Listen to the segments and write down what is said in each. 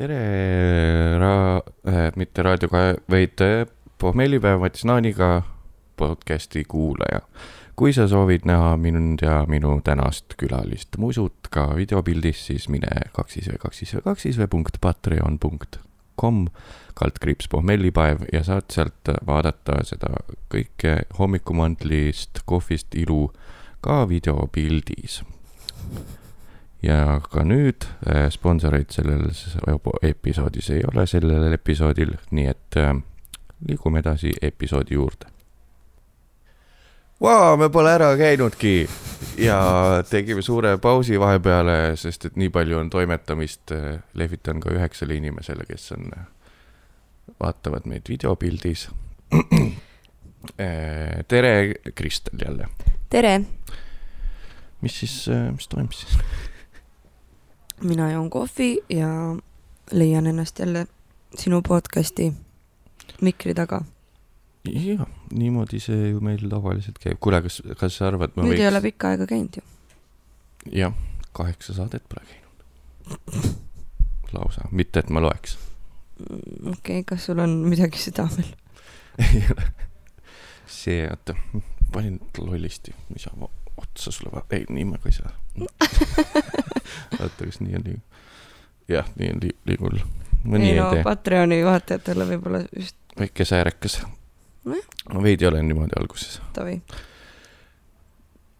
tere, ra- äh,, mitte raadio, vaid äh, pohmellipäev Mats Naaniga podcasti kuulaja. kui sa soovid näha mind ja minu tänast külalist Musut ka videopildis, siis mine kaksis või kaksis või kaksis või punkt patreon punkt kom, kaldkriips pohmellipäev ja saad sealt vaadata seda kõike hommikumandlist, kohvist ilu ka videopildis ja ka nüüd äh, sponsoreid sellel episoodis ei ole sellel episoodil, nii et äh, liigume edasi episoodi juurde. Vau, me pole ära käinudki ja tegime suure pausi vahepeale, sest et nii palju on toimetamist. lehvitan ka üheksale inimesele, kes on, vaatavad meid videopildis. tere, Kristel jälle. tere. mis siis, mis toimub siis? Mina joon kohvi ja leian ennast jälle sinu podcast'i mikri taga jah, niimoodi see ju meil tavaliselt käib. kuule, kas, kas sa arvad, ma nüüd võiks... ei ole pikka aega käinud ju. jah, kaheksa saadet pole käinud. lausa, mitte et ma loeks. okei okay,, kas sul on midagi südamel? ei ole. see, oota, panin lollisti, mis sa otsa sulle va-, ei, nii ma ka ei saa. oota, kas nii on liig-? jah, nii on li-, liigul. ei no Patreoni vaatajatele võib-olla just. väike säärekas ma veidi olen niimoodi alguses.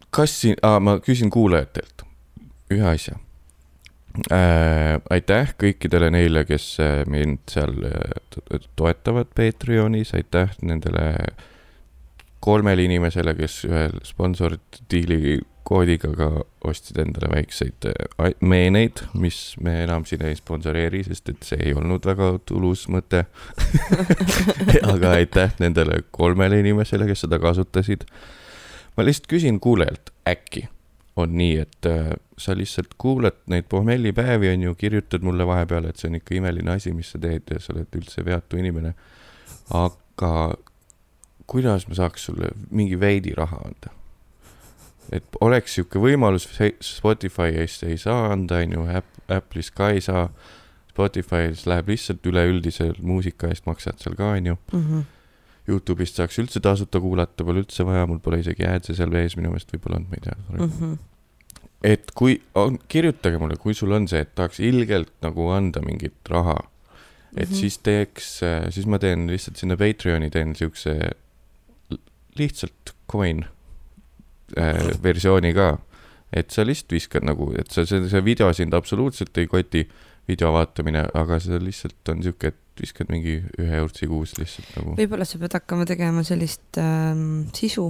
kas siin ah,, ma küsin kuulajatelt ühe asja äh,. aitäh kõikidele neile, kes äh, mind seal äh, toetavad Patreonis, aitäh nendele kolmele inimesele, kes ühel sponsordiili koodiga ka ostsid endale väikseid äh, meeneid, mis me enam siin ei sponsoreeri, sest et see ei olnud väga tulus mõte aga aitäh nendele kolmele inimesele, kes seda kasutasid. ma lihtsalt küsin kuulajalt, äkki on nii, et äh, sa lihtsalt kuulad neid pohmellipäevi, on ju, kirjutad mulle vahepeal, et see on ikka imeline asi, mis sa teed ja sa oled üldse veatu inimene. aga kuidas ma saaks sulle mingi veidi raha anda? et oleks sihuke võimalus, Spotify eest ei saa anda, on ju, Apple'is ka ei saa. Spotify's läheb lihtsalt üleüldise muusika eest maksad seal ka, on ju mm. -hmm. Youtube'ist saaks üldse tasuta kuulata, pole üldse vaja, mul pole isegi ad'e seal vees minu meelest võib-olla olnud, ma ei tea mm. -hmm. et kui, kirjutage mulle, kui sul on see, et tahaks ilgelt nagu anda mingit raha, et mm -hmm. siis teeks, siis ma teen lihtsalt sinna Patreon'i teen siukse lihtsalt coin äh, versiooni ka. et sa lihtsalt viskad nagu, et sa, see, see video sind absoluutselt ei koti, video vaatamine, aga see lihtsalt on sihuke, et viskad mingi ühe eurtsi kuus lihtsalt nagu. võib-olla sa pead hakkama tegema sellist ähm, sisu,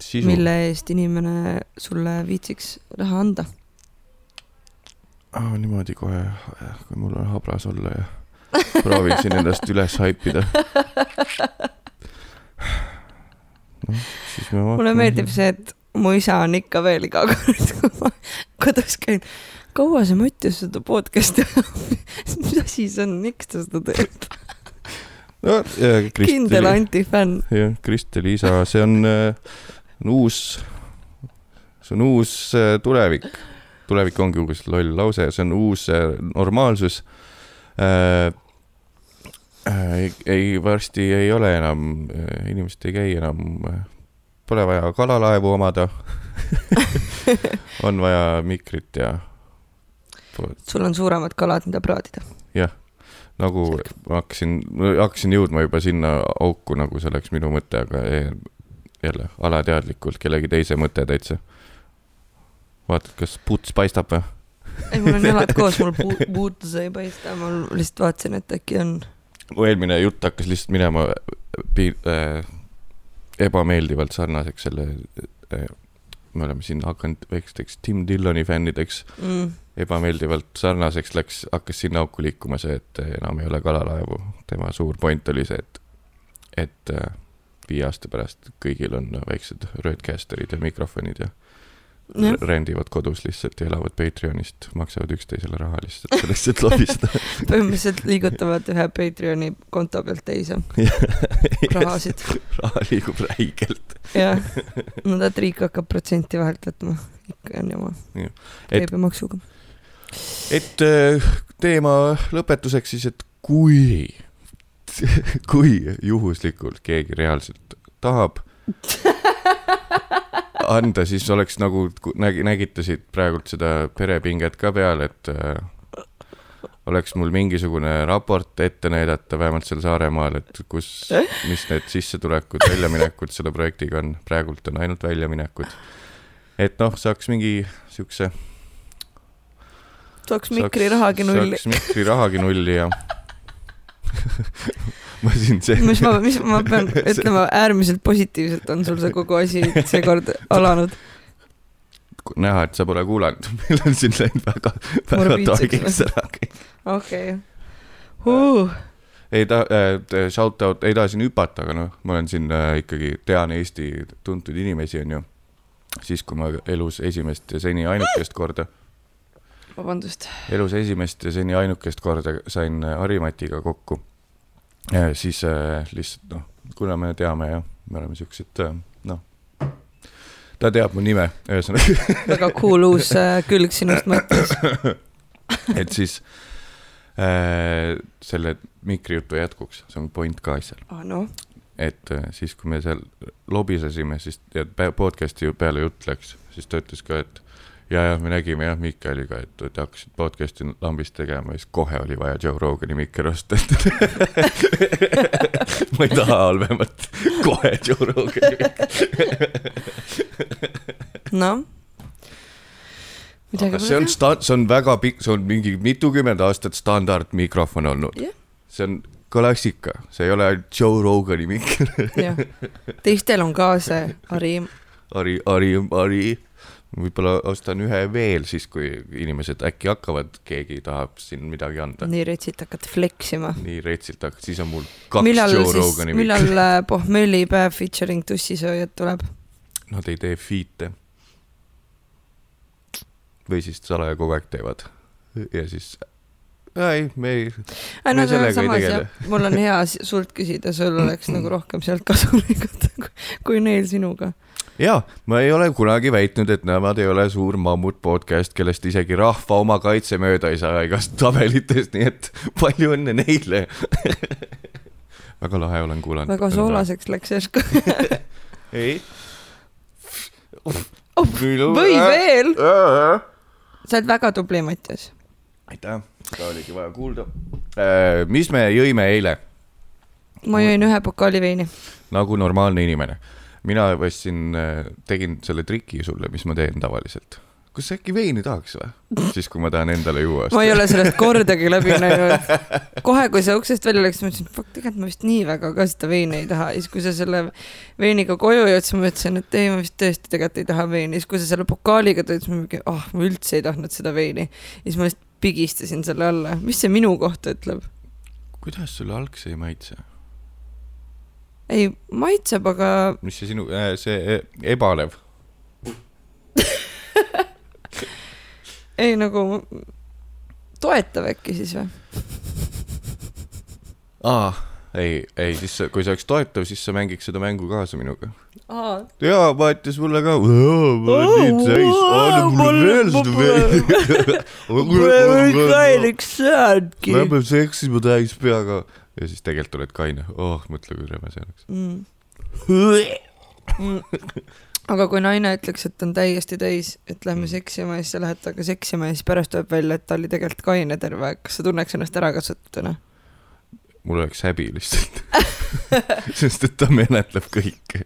sisu., mille eest inimene sulle viitsiks raha anda ah,. niimoodi kohe, kui mul on habras olla ja proovin siin ennast üles haipida. mulle meeldib see, et mu isa on ikka veel iga kord, kui ma kodus käin. kaua see Mattias seda podcast'i ajab? mis asi see on, miks ta seda teeb? no Kristeli. kindel antifänn. jah, Kristeli isa, see on äh, uus, see on uus äh, tulevik. tulevik ongi umbes loll lause, see on uus äh, normaalsus äh, ei, ei, varsti ei ole enam, äh, inimesed ei käi enam äh, Pole vaja kalalaevu omada on vaja mikrit ja. sul on suuremad kalad, mida praadida. jah, nagu ma hakkasin, hakkasin jõudma juba sinna auku, nagu see oleks minu mõte, aga jälle alateadlikult kellegi teise mõte täitsa. vaatad, kas puts paistab või? ei, mul on jalad koos, mul puutus ei paista, ma lihtsalt vaatasin, et äkki on. Mu eelmine jutt hakkas lihtsalt minema piir- äh,, ebameeldivalt sarnaseks selle, äh, me oleme siin hakanud väikesteks Tim Dilloni fännideks mm., ebameeldivalt sarnaseks läks, hakkas sinna auku liikuma see, et enam ei ole kalalaevu. tema suur point oli see, et, et äh, viie aasta pärast kõigil on väiksed Rodecasterid ja mikrofonid ja rendivad kodus lihtsalt ja elavad Patreonist, maksavad üksteisele raha lihtsalt selleks, et lobiseda põhimõtteliselt liigutavad ühe Patreoni konto pealt teise rahasid. raha liigub räigelt. jah, no tead, riik hakkab protsenti vahelt võtma, ikka on jama ja.. käibemaksuga. et äh, teema lõpetuseks siis, et kui, kui juhuslikult keegi reaalselt tahab anda, siis oleks nagu nägi, nägite siit praegult seda perepinget ka peal, et äh, oleks mul mingisugune raport ette näidata, vähemalt seal Saaremaal, et kus, mis need sissetulekud, väljaminekud selle projektiga on, praegult on ainult väljaminekud. et noh, saaks mingi siukse. saaks mikri rahagi nulli. saaks mikri rahagi nulli ja ma siin see. mis ma, mis ma pean ütlema, äärmiselt positiivselt on sul see kogu asi seekord alanud näha, et sa pole kuulanud, meil on siin läinud väga, väga targiks ära kõik. okei huh.. ei ta äh,, shout out, ei taha siin hüpata, aga noh, ma olen siin äh, ikkagi, tean Eesti tuntud inimesi, onju. siis, kui ma elus esimest ja seni ainukest korda. vabandust. elus esimest ja seni ainukest korda sain äh, Harimatiga kokku. Siis äh, lihtsalt noh, kuna me teame ja me oleme siuksed äh, noh ta teab mu nime, ühesõnaga. väga cool uus äh, külg sinust mõttes. et siis äh, selle mikrijutu jätkuks, see on point ka asjal ah,. No. et äh, siis, kui me seal lobisesime, siis podcast'i peale jutt läks, siis ta ütles ka, et ja, ja me nägime jah Miikaliga, et te hakkasite podcast'i lambist tegema ja siis kohe oli vaja Joe Rogani mikker osta, et ma ei taha halvemat, kohe Joe Rogani mikker. noh. aga see on sta-, see on väga pikk, see on mingi mitukümmend aastat standardmikrofon olnud yeah.. see on klassika, see ei ole Joe Rogani mikker. jah, teistel on ka see Ari. Ari, Ari, Ari võib-olla ostan ühe veel siis, kui inimesed äkki hakkavad, keegi tahab siin midagi anda. nii retsilt hakkad flex ima. nii retsilt hakkad, siis on mul kaks millal Joe Rogani. millal äh, pohmellipäev featuring tussisööjad tuleb? Nad ei tee feat'e. või siis salaja kogu aeg teevad ja siis ei, me ei. no mul on hea sult küsida, sul oleks nagu rohkem sealt kasu lõigata kui neil sinuga ja ma ei ole kunagi väitnud, et nemad ei ole suur mammut podcast, kellest isegi rahva oma kaitse mööda ei saa igast tabelitest, nii et palju õnne neile väga lahe olen kuulanud. väga soolaseks läks järsku ei või veel. sa oled väga tubli, Mattias. aitäh, seda oligi vaja kuulda. Äh, mis me jõime eile? ma jõin ühe pokaali veini. nagu normaalne inimene mina ostsin, äh, tegin selle triki sulle, mis ma teen tavaliselt. kas sa äkki veini tahaks või? siis, kui ma tahan endale juua. ma ei ole sellest kordagi läbi näinud. kohe, kui sa uksest välja läksid, ma mõtlesin, fuck, tegelikult ma vist nii väga ka seda veini ei taha. siis, kui sa selle veiniga koju jõud, siis ma mõtlesin, et ei, ma vist tõesti tegelikult ei taha veini. siis, kui sa selle pokaaliga tulid, siis ma mingi, ah oh,, ma üldse ei tahtnud seda veini. siis ma lihtsalt pigistasin selle alla. mis see minu kohta ütleb? kuidas sulle algse ei maitse? Ei, maitseb, aga. mis see sinu äh,, see e, ebalev ei nagu toetav äkki siis või? aa, ei, ei, siis kui see oleks toetav, siis sa mängiks seda mängu kaasa minuga. aa. jaa, vaatas mulle ka. ma olen nii täis, anna mulle veel seda veidi. mul ei ole kaineks saanudki. ma pean seksima täis peaga ja siis tegelikult oled kaine, oh, mõtle, kui rõve see oleks mm. aga kui naine ütleks, et on täiesti täis, et lähme mm. seksima ja siis sa lähed temaga seksima ja siis pärast tuleb välja, et ta oli tegelikult kaine terve aeg, kas sa tunneks ennast ära kasutatuna? mul oleks häbi lihtsalt sest et ta menetleb kõike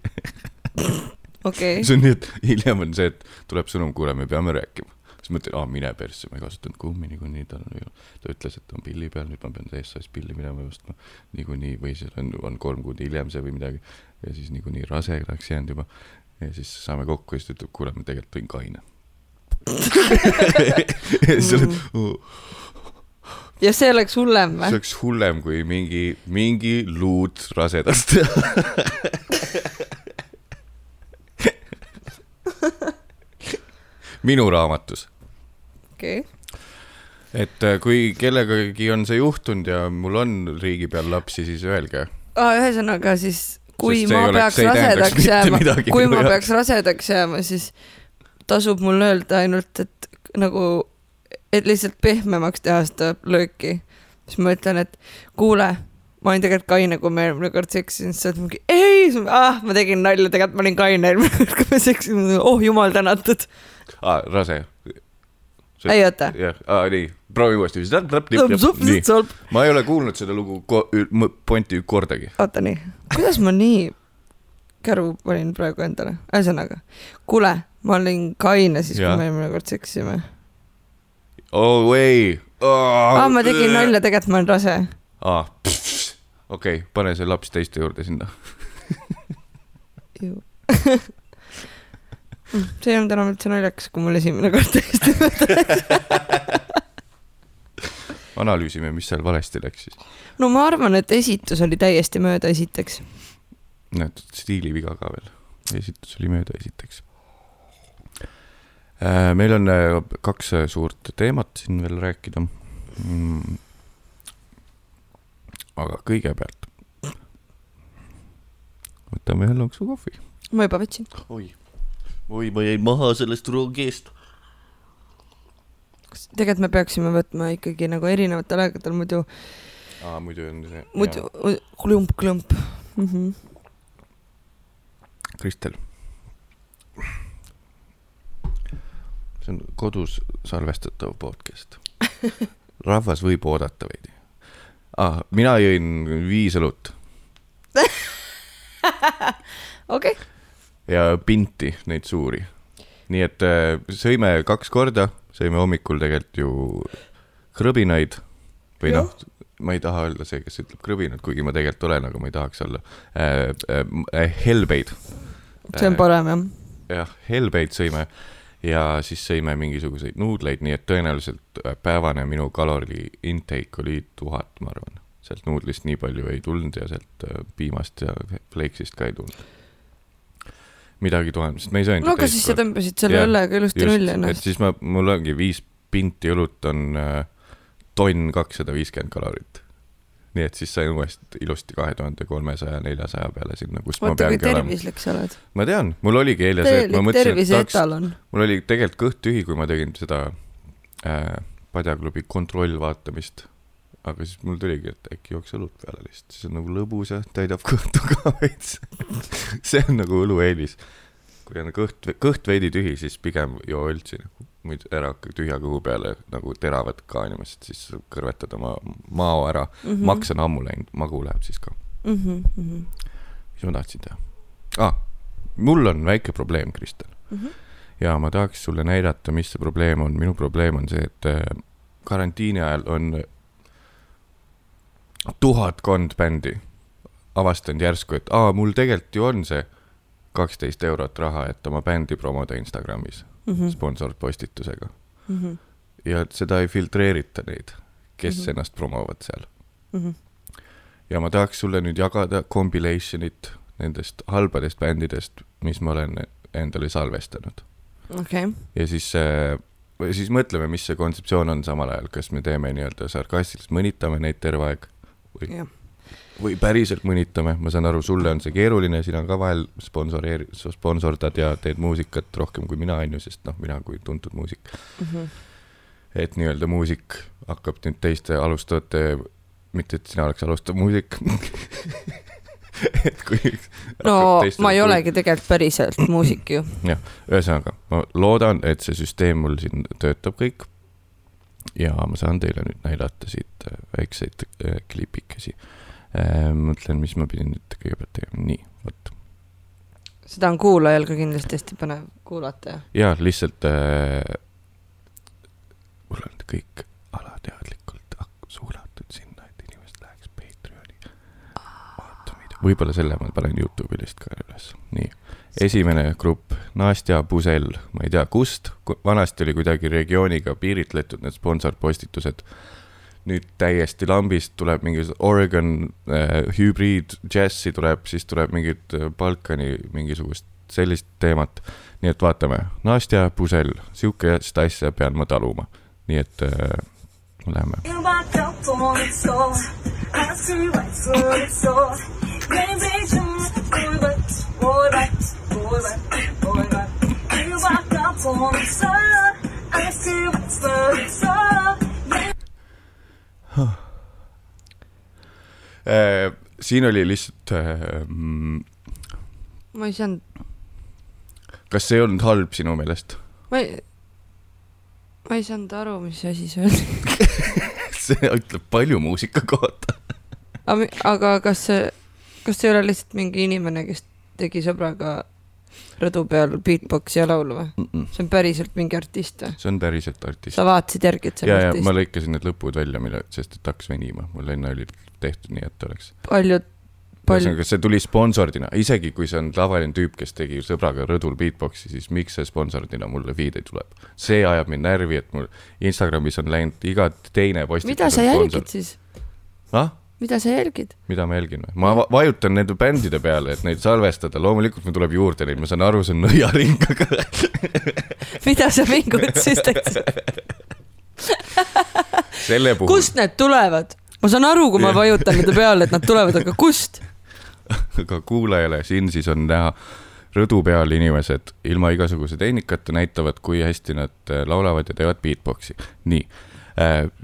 okay.. see on nii, et hiljem on see, et tuleb sõnum, kuule, me peame rääkima siis mõtlen, aa mine persse, ma ei kasutanud kummi niikuinii, tal on ta ütles, et on pilli peal, nüüd ma pean TSA-s pilli minema ostma niikuinii või siis on, on kolm kuud hiljem see või midagi. ja siis niikuinii rasedaks jäänud juba ja siis saame kokku ja siis ta ütleb, kuule, ma tegelikult tõin kaine ja siis oled oh. ja see oleks hullem või? see oleks hullem kui mingi, mingi luud rasedast minu raamatus okei okay et äh, kui kellegagi on see juhtunud ja mul on riigi peal lapsi, siis öelge ah,. ühesõnaga siis, kui ma oleks, peaks rasedaks jääma, kui ma peaks rasedaks jääma, siis tasub mul öelda ainult, et nagu et lihtsalt pehmemaks teha seda lööki, siis ma ütlen, et kuule ma olin tegelikult kaine, kui me eelmine kord seksisime, siis sa oled mingi ei, ah, ma tegin nalja, tegelikult ma olin kaine eelmine kord, kui me seksisime, oh jumal tänatud ah,. rase. Ei oota. jah, ah, nii, proovi uuesti. ma ei ole kuulnud seda lugu pointi kordagi. oota nii, kuidas ma nii käru panin praegu endale, ühesõnaga, kuule, ma olin kaine siis, kui me eelmine kord seksisime. oh ei oh,. aa, ma tegin nalja, tegelikult ma olen rase. aa ah,, okei okay,, pane see laps teiste juurde sinna see ei olnud enam üldse naljakas, kui mul esimene kord täiesti mööda läks analüüsime, mis seal valesti läks siis. no ma arvan, et esitus oli täiesti mööda, esiteks. näed, stiiliviga ka veel. esitus oli mööda, esiteks. Äh, meil on äh, kaks äh, suurt teemat siin veel rääkida mm aga kõigepealt võtame ühe lonksu kohvi. ma juba võtsin. oi, oi, ma jäin maha sellest rongist. kas tegelikult me peaksime võtma ikkagi nagu erinevatel aegadel, muidu. aa, muidu on see. muidu klõmp-klõmp mm. -hmm. Kristel. see on kodus salvestatav podcast rahvas võib oodata veidi ah,. mina jõin viis õlut okei okay.. Ja pinti, neid suuri. nii et äh, sõime kaks korda, sõime hommikul tegelikult ju krõbinaid või noh, ma ei taha öelda see, kes ütleb krõbinad, kuigi ma tegelikult olen, aga ma ei tahaks olla äh,. Äh, helbeid. see on parem jah. jah, helbeid sõime ja siis sõime mingisuguseid nuudleid, nii et tõenäoliselt äh, päevane minu kalori intake oli tuhat, ma arvan. sealt nuudlist nii palju ei tulnud ja sealt äh, piimast ja fleiksist ka ei tulnud. Midagi tuhat, sest me ei söönud. no aga siis sa tõmbasid selle õllega ilusti nulli ennast. et siis ma, mul ongi viis pinti õlut on äh, tonn kakssada viiskümmend kalorit nii et siis sain uuesti ilusti kahe tuhande kolmesaja, neljasaja peale sinna, kus Vaata, ma peangi olema. tervislik sa oled. ma tean, mul oligi eile see, et ma mõtlesin, et tahaks, mul oli tegelikult kõht tühi, kui ma tegin seda äh, Padjaklubi kontrollvaatamist. Aga siis mul tuligi, et äkki jooks õlut peale lihtsalt, siis on nagu lõbus ja täidab kõhtu ka veits see on nagu õlu eelis. kui on kõht, kõht veidi tühi, siis pigem joo õltsi nagu muidu ära tühja kõhu peale nagu teravat ka inimesed, siis kõrvetad oma mao ära mm. -hmm. maks on ammu läinud, magu läheb siis ka mm. -hmm. mis ma tahtsin teha ah,? mul on väike probleem, Kristel mm. -hmm. ja ma tahaks sulle näidata, mis see probleem on. minu probleem on see, et äh, karantiini ajal on tuhatkond bändi avastanud järsku, et aa, mul tegelikult ju on see kaksteist eurot raha, et oma bändi promoda Instagramis mm -hmm. sponsorpostitusega mm. -hmm. ja seda ei filtreerita neid, kes mm -hmm. ennast promovad seal mm. -hmm. ja ma tahaks sulle nüüd jagada compilation'it nendest halbadest bändidest, mis ma olen endale salvestanud. okei okay.. ja siis äh, siis mõtleme, mis see kontseptsioon on samal ajal, kas me teeme nii-öelda sarkastiliselt, mõnitame neid terve aeg või yeah või päriselt mõnitame, ma saan aru, sulle on see keeruline, sina ka vahel sponsoreeri-, sponsordad ja teed muusikat rohkem kui mina, on ju, sest noh, mina kui tuntud muusik mm. -hmm. et nii-öelda muusik hakkab nüüd teiste alustavate, mitte et sina oleks alustav muusik et kui no ma ei olegi tegelikult päriselt muusik ju. jah, ühesõnaga, ma loodan, et see süsteem mul siin töötab kõik. Ja ma saan teile nüüd näidata siit väikseid äh, klipikesi Äh, mõtlen, mis ma pidin nüüd kõigepealt tegema, nii, vot. seda on kuulajal ka kindlasti hästi põnev kuulata. ja lihtsalt äh, mul on kõik alateadlikult suunatud sinna, et inimesed läheks Patreoni vaatama võib-olla selle ma panen Youtube'i lihtsalt ka üles, nii. Esimene grupp, Nastja Pusel, ma ei tea, kust, vanasti oli kuidagi regiooniga piiritletud need sponsorpostitused. Nüüd täiesti lambist tuleb mingi Oregon äh, hübriid džässi tuleb, siis tuleb mingit äh, Balkani mingisugust sellist teemat. nii et vaatame, Nastja Pusel, sihukest asja pean ma taluma, nii et äh, läheme. You rock up on sir. I see what's the sir. siin oli lihtsalt eh, mm, ma ei saanud. kas see ei olnud halb sinu meelest? ma ei, ma ei saanud aru, mis asi see oli see ütleb palju muusika kohta aga kas see, kas see ei ole lihtsalt mingi inimene, kes tegi sõbraga rõdu peal beatbox'i ja laulu või? see on päriselt mingi artist või? see on päriselt artist sa. vaatasid järgi, et see on ja artist ma? lõikasin need lõpud välja, mille, sest et hakkas venima, mul enne oli tehtud nii, et oleks. paljud, ühesõnaga, see tuli sponsordina, isegi kui see on tavaline tüüp, kes tegi sõbraga rõdul beatbox'i, siis miks see sponsordina mulle feed'i tuleb? see ajab mind närvi, et mul Instagramis on läinud iga teine postitus. mida sa jälgid? siis? ah, mida sa jälgid? mida ma jälgin või? ma va- vajutan nende bändide peale, et neid salvestada, loomulikult mul tuleb juurde neid, ma saan aru, see on nõiaring, aga mida sa vingut siis teed? selle puhul, kust need tulevad? ma saan aru, kui ma vajutan nende peale, et nad tulevad, aga kust? aga kuulajale siin siis on näha rõdu peal inimesed ilma igasuguse tehnikata näitavad, kui hästi nad äh, laulavad ja teevad beatbox'i. nii,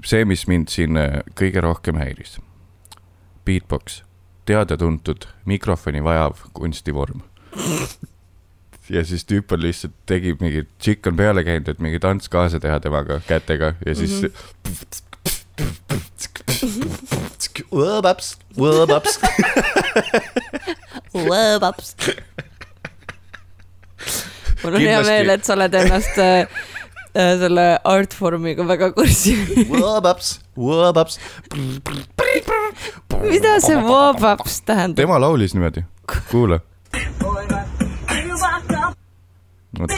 see, mis mind siin äh, kõige rohkem häiris. Beatbox, teada-tuntud mikrofoni vajav kunstivorm. ja siis tüüp on lihtsalt, tegi mingi, tšikk on peale käinud, et mingi tants kaasa teha temaga kätega ja siis mm. -hmm. Võõbaps, võõbaps. mul on hea Kindlasti. meel, et sa oled ennast äh, äh, selle artformiga väga kursi. Võõbaps, võõbaps. mida see wop-ups tähendab? tema laulis niimoodi, kuula. oota,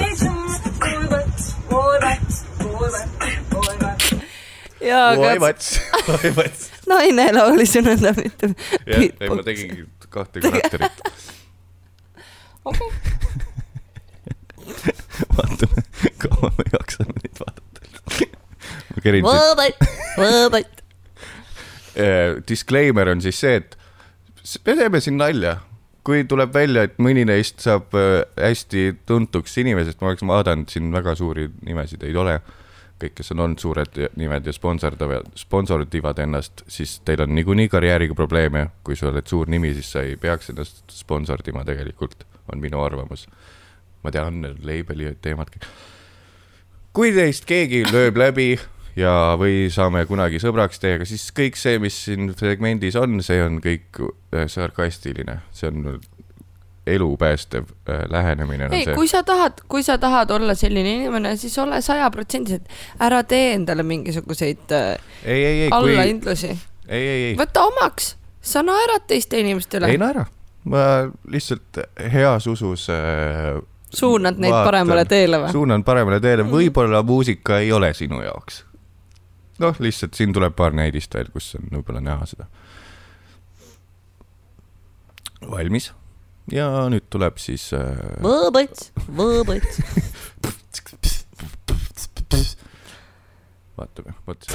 jaa, aga naine laulis ju nõnda, mitte jah, ei ma tegingi kahte karakterit. vaatame, kaua me jaksame neid vaadata. ma kerin siit. Võõbait. Disclaimer on siis see, et me teeme siin nalja. kui tuleb välja, et mõni neist saab äh, hästi tuntuks inimesest, ma oleks vaadanud siin väga suuri nimesid ei ole. kõik, kes on olnud suured nimed ja sponsordavad, sponsordivad ennast, siis teil on niikuinii karjääriga probleeme. kui sa oled suur nimi, siis sa ei peaks ennast sponsordima tegelikult, on minu arvamus. ma tean, label'i teemad. kui teist keegi lööb läbi ja, või saame kunagi sõbraks teiega, siis kõik see, mis siin segmendis on, see on kõik äh, sarkastiline, see on elu päästev äh, lähenemine ei, kui sa tahad, kui sa tahad olla selline inimene, siis ole sajaprotsendiliselt, ära tee endale mingisuguseid äh, ei, ei, ei, kui, ei, allahindlusi. ei, ei, ei, võta omaks, sa naerad teiste inimeste üle ei, naera, ma lihtsalt heas usus äh, suunad neid vaatan. paremale teele või? suunan paremale teele, Mhm. võib-olla muusika ei ole sinu jaoks. noh, lihtsalt siin tuleb paar näidist veel, kus on võib-olla näha seda. valmis ja nüüd tuleb siis äh,. võõbõts, võõbõts. vaatame, vot.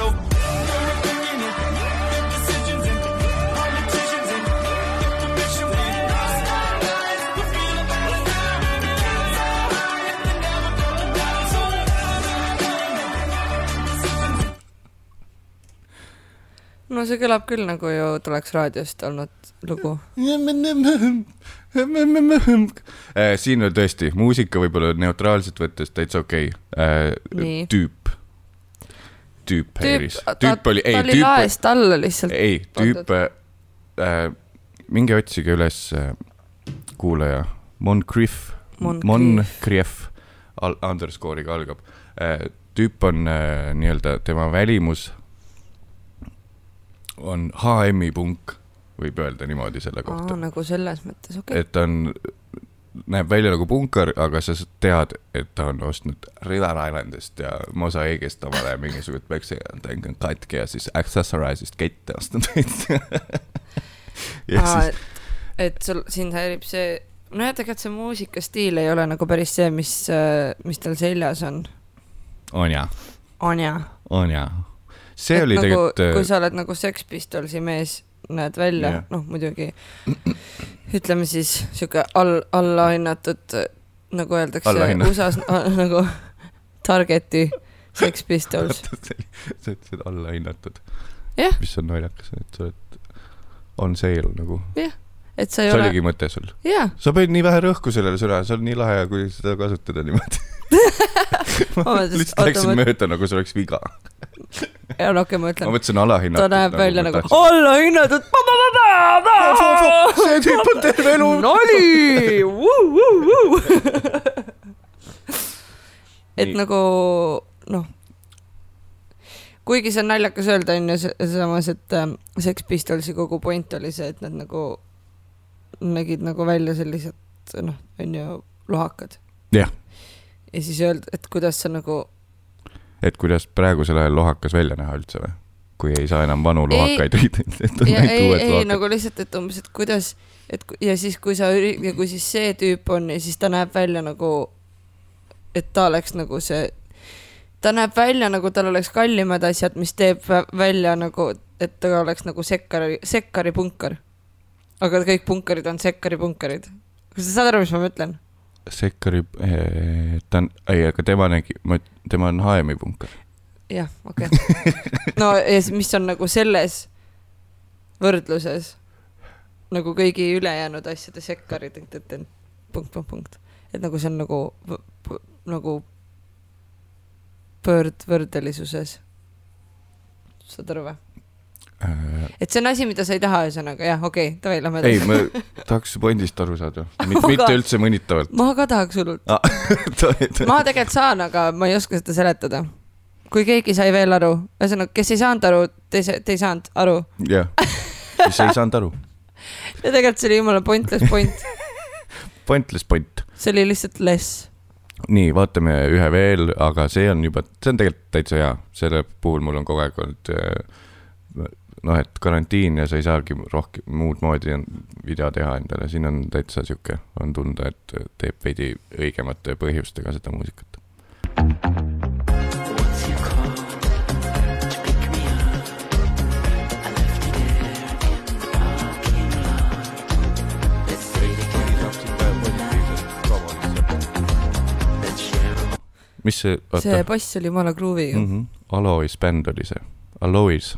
No see kõlab küll nagu ju tuleks raadiost olnud lugu. Äh, siin on tõesti muusika võib-olla neutraalselt võttes täitsa okei okay. Nii.. tüüp, tüüp häiris, ta, tüüp oli, ta ei oli tüüp, laest alla lihtsalt. ei tüüp äh,, minge otsige üles äh, kuulaja, Moncrief, Moncrief. Moncrief, underscore'iga algab äh,. tüüp on äh, nii-öelda tema välimus on HM-i punk, võib öelda niimoodi selle kohta nagu selles mõttes, okei okay.. et ta on, näeb välja nagu punkar, aga sa tead, et ta on ostnud River Islandist ja Mosaigist omale mingisugust on katki ja siis Accessorize'ist kette ostnud. ja Aa, siis, et sul, sind häirib see, nojah, tegelikult see muusikastiil ei ole nagu päris see, mis, mis tal seljas on. on ja, on ja. on ja. See oli nagu, tegelikult äh, kui sa oled nagu Sex Pistolsi mees, näed välja yeah., noh muidugi ütleme siis sihuke all, allahinnatud, nagu öeldakse. USA-s nagu target'i Sex Pistols. sa ütlesid allahinnatud Jah. mis on naljakas, et sa oled on sale nagu. jah, et sa ei see ole, oligi mõte sul. jaa, sa panid nii vähe rõhku sellele sõnale, see on nii lahe, kui seda kasutada niimoodi. ma lihtsalt läksin mööda, nagu see oleks viga. Ja no okei, ma ma ütlen, mõtlesin alahinnatud. ta näeb välja nagu allahinnatud. see tüüp on terve elu. nali, et Nii. nagu noh, kuigi see on naljakas öelda, onju, samas, et äh, Sex Pistolsi kogu point oli see, et nad nagu nägid nagu välja sellised noh, onju, lohakad. Jah.. ja siis öelda, et kuidas sa nagu et kuidas praegusel ajal lohakas välja näha üldse või? kui ei saa enam vanu Ei. lohakaid riided, et on ei, uued ei lohakad. nagu lihtsalt, et umbes, et kuidas, et ja siis, kui sa ja kui siis see tüüp on ja siis ta näeb välja nagu, et ta oleks nagu see, ta näeb välja nagu tal oleks kallimad asjad, mis teeb vä- välja nagu, et ta oleks nagu sekkari, sekkari punkar. aga kõik punkarid on sekkari punkarid. kas sa saad aru, mis ma mõtlen? Sekkari, ta on, ei, aga tema nägi, tema on HM-i punkar. jah, okei okay.. no ja mis on nagu selles võrdluses nagu kõigi ülejäänud asjade et punkt, punkt, punkt. et nagu see on nagu, nagu pöörd, võrdelisuses. saad aru või? Et see on asi, mida sa ei taha, ühesõnaga jah, okei okay,, davai, lähme ei, ma tahaks pointist aru saada, mitte Aga- üldse mõnitavalt. ma ka tahaks hullult. ma tegelikult saan, aga ma ei oska seda seletada. kui keegi sai veel aru, ühesõnaga, kes ei saanud aru, te, te ei saanud aru. jah, siis ei saanud aru. ja tegelikult see oli jumala pointless point, Pointless point. see oli lihtsalt less. nii, vaatame ühe veel, aga see on juba, see on tegelikult täitsa hea, selle puhul mul on kogu aeg olnud äh, noh, et karantiin ja sa ei saagi rohkem muud moodi video teha endale, siin on täitsa sihuke, on tunda, et teeb veidi õigemate põhjustega seda muusikat. Mis see, see oota, bass oli jumala kruviga mm. -hmm. Alois bänd oli see, Alois,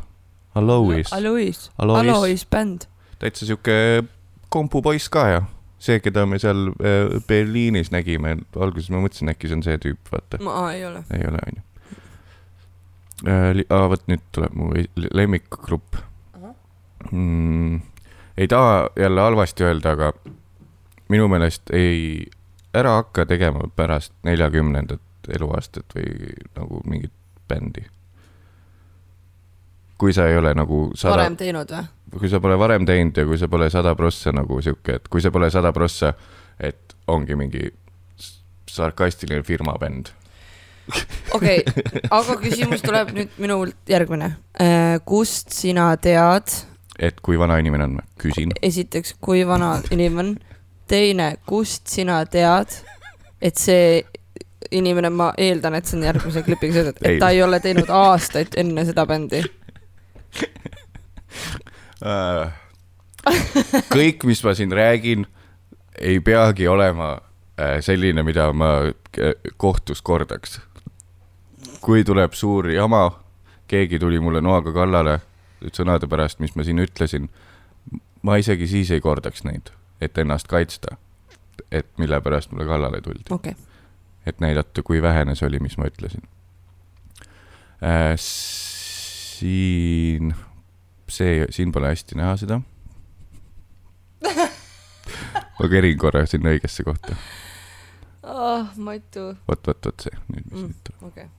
Alois, Alois, Alois. Bänd. täitsa sihuke kompupoiss ka ja see, keda me seal äh, Berliinis nägime, alguses ma mõtlesin, äkki see on see tüüp, vaata. ei ole. ei ole, onju. aa, vot nüüd tuleb mu lemmikgrupp mm,. ei taha jälle halvasti öelda, aga minu meelest ei, ära hakka tegema pärast neljakümnendat eluaastat või nagu mingit bändi. Kui sa ei ole nagu sada varem, teinud või? kui sa pole varem teinud ja kui sa pole sada prossa nagu sihuke, et kui sa pole sada prossa, et ongi mingi sarkastiline firma bänd. okei okay, aga küsimus tuleb nüüd minult järgmine. kust sina tead, et kui vana inimene on, küsin. esiteks, kui vana inimene teine, kust sina tead, et see inimene, ma eeldan, et see on järgmise klipiga seotud, et ta ei ole teinud aastaid enne seda bändi. Äh, kõik, mis ma siin räägin, ei peagi olema äh, selline, mida ma äh, kohtus kordaks. kui tuleb suur jama, keegi tuli mulle noaga kallale sõnade pärast, mis ma siin ütlesin, ma isegi siis ei kordaks neid, et ennast kaitsta. et mille pärast mulle kallale tuldi. okay., et näidata, kui vähene see oli, mis ma ütlesin äh,. siin, see, siin pole hästi näha seda. ma kerin korra sinna õigesse kohta. oh,. Matu, vot, vot, vot see, nüüd mis Mm. nüüd tuleb. okei okay..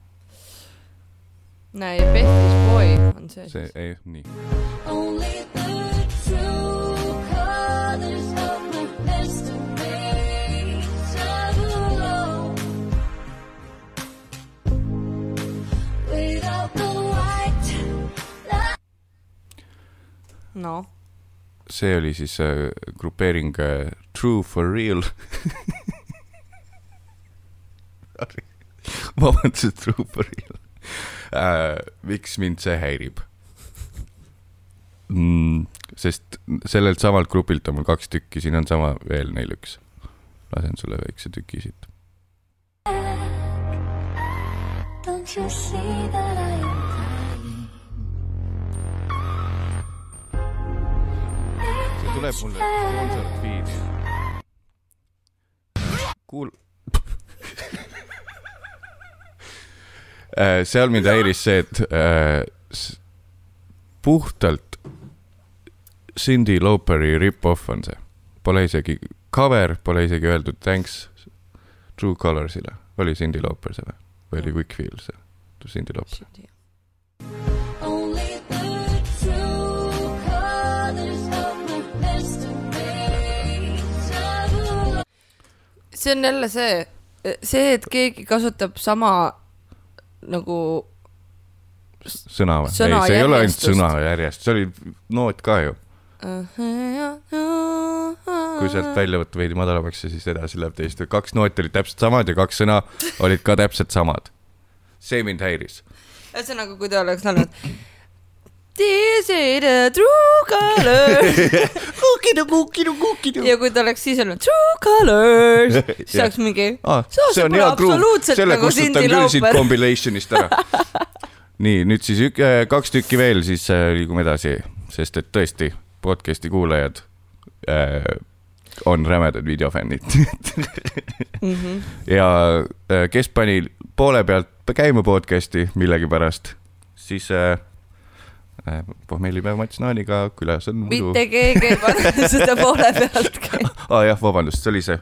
näe, Bethis Boy on see, see, ei, nii. noh, see oli siis äh, grupeering äh, True for real. vabandust, True for real äh,. miks mind see häirib mm,? sest sellelt samalt grupilt on mul kaks tükki, siin on sama veel neil üks. lasen sulle väikse tüki siit. Don't you see that I tuleb mulle feed. kuul-. seal mind häiris see, et äh, puhtalt Cindy Lauperi rip-off on see. Pole isegi cover, pole isegi öeldud thanks True Colors'ile. oli Cindy Lauper see või? või oli Wickfield see? Cindy Lauper. See on jälle see, see, et keegi kasutab sama nagu sõna või? Ei, see ei ole ainult sõna järjest, see oli noot ka ju. kui sealt välja võtta veidi madalamaks ja siis edasi läheb teist, kaks nooti olid täpselt samad ja kaks sõna olid ka täpselt samad. see mind häiris. ühesõnaga, kui ta oleks laulnud This is the true color kukidu, kukidu, kukidu. ja kui ta oleks siis olnud true colors, siis oleks mingi Ah, See on- pole absoluutselt selle nagu kustutan küll siit compilation'ist ära. nii, nüüd siis ük, kaks tükki veel, siis äh, liigume edasi, sest et tõesti, podcast'i kuulajad äh, on rämedad videofännid mm. -hmm. ja äh, kes pani poole pealt käima podcast'i millegipärast, siis äh, äh, pohmellipäev Mats Naaniga külas on muidu. mitte keegi ei pane seda poole pealt käima. aa ah, jah, vabandust, see oli see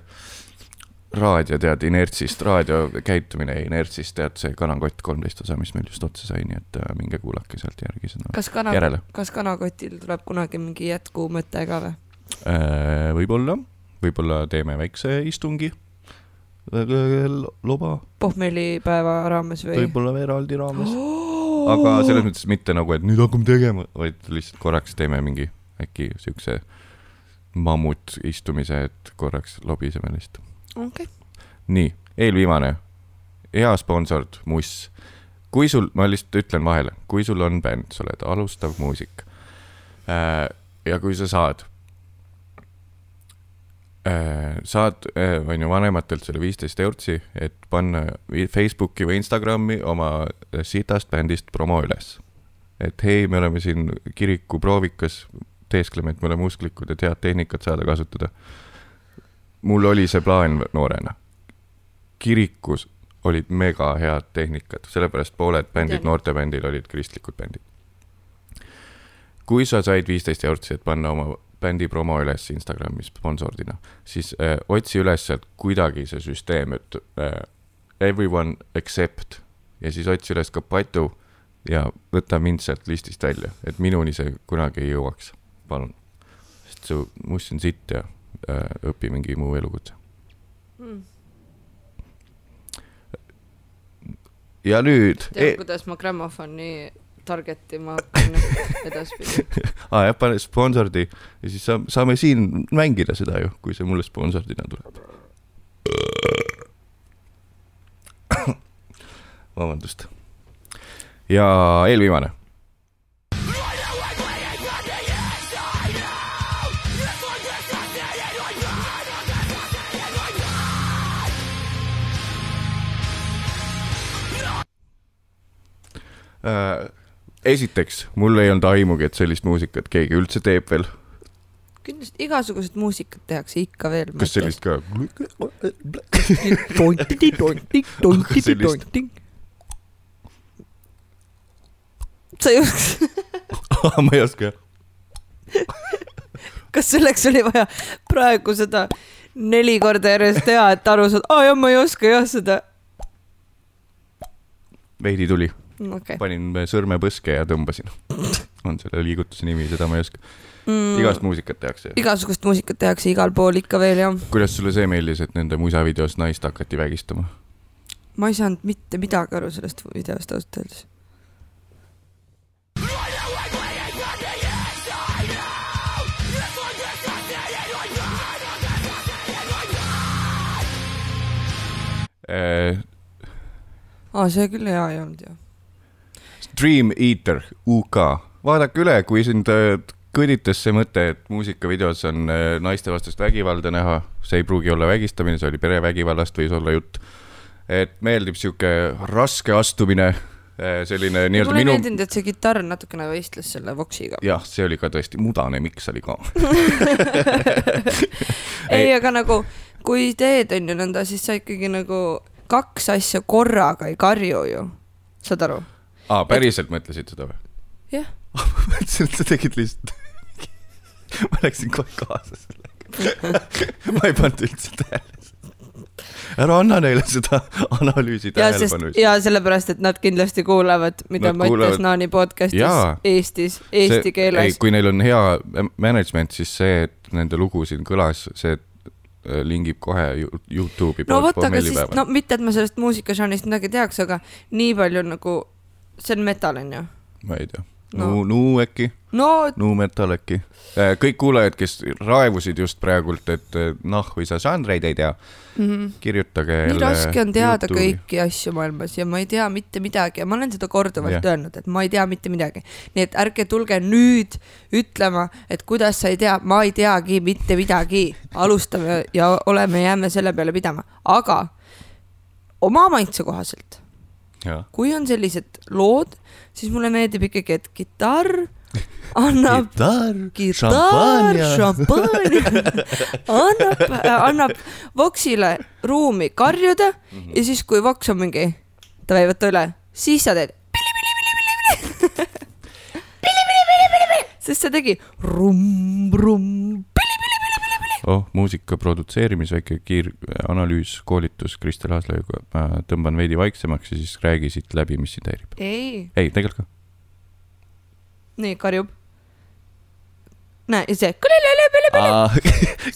raadio, tead, inertsist, raadio käitumine inertsist, tead see kanakott kolmteist osa, mis meil just otsa sai, nii et äh, minge kuulake sealt järgi seda kas kana järele., kas kanakotil tuleb kunagi mingi jätkumõte ka või? äh,. võib-olla, võib-olla teeme väikse istungi äh, loba, pohmellipäeva raames või? võib-olla eraldi raames, aga selles mõttes mitte nagu, et nüüd hakkame tegema, vaid lihtsalt korraks teeme mingi äkki siukse mammutistumise, et korraks lobiseme lihtsalt. okei, nii, eelviimane, hea sponsor, Muss. kui sul, ma lihtsalt ütlen vahele, kui sul on bänd, sa oled alustav muusik äh, ja kui sa saad saad, on ju, vanematelt selle viisteist eurtsi, et panna Facebooki või Instagrami oma sitast bändist promo üles. et hei, me oleme siin kiriku proovikas, teeskleme, et me oleme usklikud, et head tehnikat saada kasutada. mul oli see plaan noorena. kirikus olid mega head tehnikad, sellepärast pooled bändid noortebändil olid kristlikud bändid. kui sa said viisteist eurtsi, et panna oma bändi promo üles Instagramis sponsordina, siis äh, otsi üles sealt kuidagi see süsteem, et äh, everyone except ja siis otsi üles ka Patu ja võta mind sealt listist välja, et minuni see kunagi ei jõuaks, palun. sest su must on sitt ja äh, õpi mingi muu elukutse. mm.. ja nüüd tean, kuidas ma grammofoni target ima hakkan edaspidi. aa jah, pane sponsordi ja siis saame, saame siin mängida seda ju, kui see mulle sponsordina tuleb. vabandust. ja eelviimane. Esiteks, mul ei olnud aimugi, et sellist muusikat keegi üldse teeb veel. kindlasti igasugused muusikat tehakse ikka veel. kas sellist ka? sa ei oska, ma ei oska. kas selleks oli vaja praegu seda neli korda järjest teha, et aru saada, aa jah, ma ei oska jah seda. veidi tuli, okei. panin sõrme põske ja tõmbasin. on selle liigutuse nimi, seda ma ei oska. Mm. igast muusikat tehakse. igasugust muusikat tehakse igal pool ikka veel jah. kuidas sulle see meeldis, et nende musavideos naist hakati vägistama? ma ei saanud mitte midagi aru sellest videost ausalt öeldes. Äh, aa, see küll hea ei olnud ju. Dream Eater UK, vaadake üle, kui sind äh, kõditas see mõte, et muusikavideos on äh, naistevastast vägivalda näha, see ei pruugi olla vägistamine, see oli perevägivallast, võis olla jutt. et meeldib sihuke raske astumine, selline nii-öelda mulle ei minu, meeldinud, et see kitarr natukene võistles selle Voxiga. jah, see oli ka tõesti, mudane miks oli ka. ei, aga nagu kui teed on ju nõnda, siis sa ikkagi nagu kaks asja korraga ei karju ju, saad aru? aa, päriselt mõtlesid seda või? jah, ma mõtlesin, et sa tegid lihtsalt. ma läksin kohe kaasa sellega. ma ei pannud üldse tähele. ära anna neile seda analüüsi tähelepanu. ja sellepärast, et nad kindlasti kuulavad, mida Nad Mattias kuulavad- Naani podcast'is Jaa. Eestis, eesti keeles. kui neil on hea management, siis see, et nende lugu siin kõlas, see äh, lingib kohe Youtube'i no vot, aga siis, no mitte, et ma sellest muusikažanrist midagi teaks, aga nii palju nagu, see on metal onju. ma ei tea, no. nu-, nu äkki, no nu metal äkki. kõik kuulajad, kes raevusid just praegult, et äh, nahhu sa žanreid ei tea, mm -hmm. kirjutage nii raske on teada YouTube'i. kõiki asju maailmas ja ma ei tea mitte midagi ja ma olen seda korduvalt Jah. öelnud, et ma ei tea mitte midagi. nii et ärge tulge nüüd ütlema, et kuidas sa ei tea, ma ei teagi mitte midagi. alustame ja oleme, jääme selle peale pidama, aga oma maitse kohaselt, kui on sellised lood, siis mulle meeldib ikkagi, et kitarr annab kitarr, šampanja, annab, annab Voxile ruumi karjuda mm -hmm. ja siis, kui Vox on mingi, davai, võta üle, siis sa teed. sest see tegi rumm-rumm. oh, muusika produtseerimis väike kiiranalüüs, koolitus Kristel Aaslaiuga. tõmban veidi vaiksemaks ja siis räägi siit läbi, mis sind häirib. ei, ei, tegelikult ka. nii karjub. näe, ja see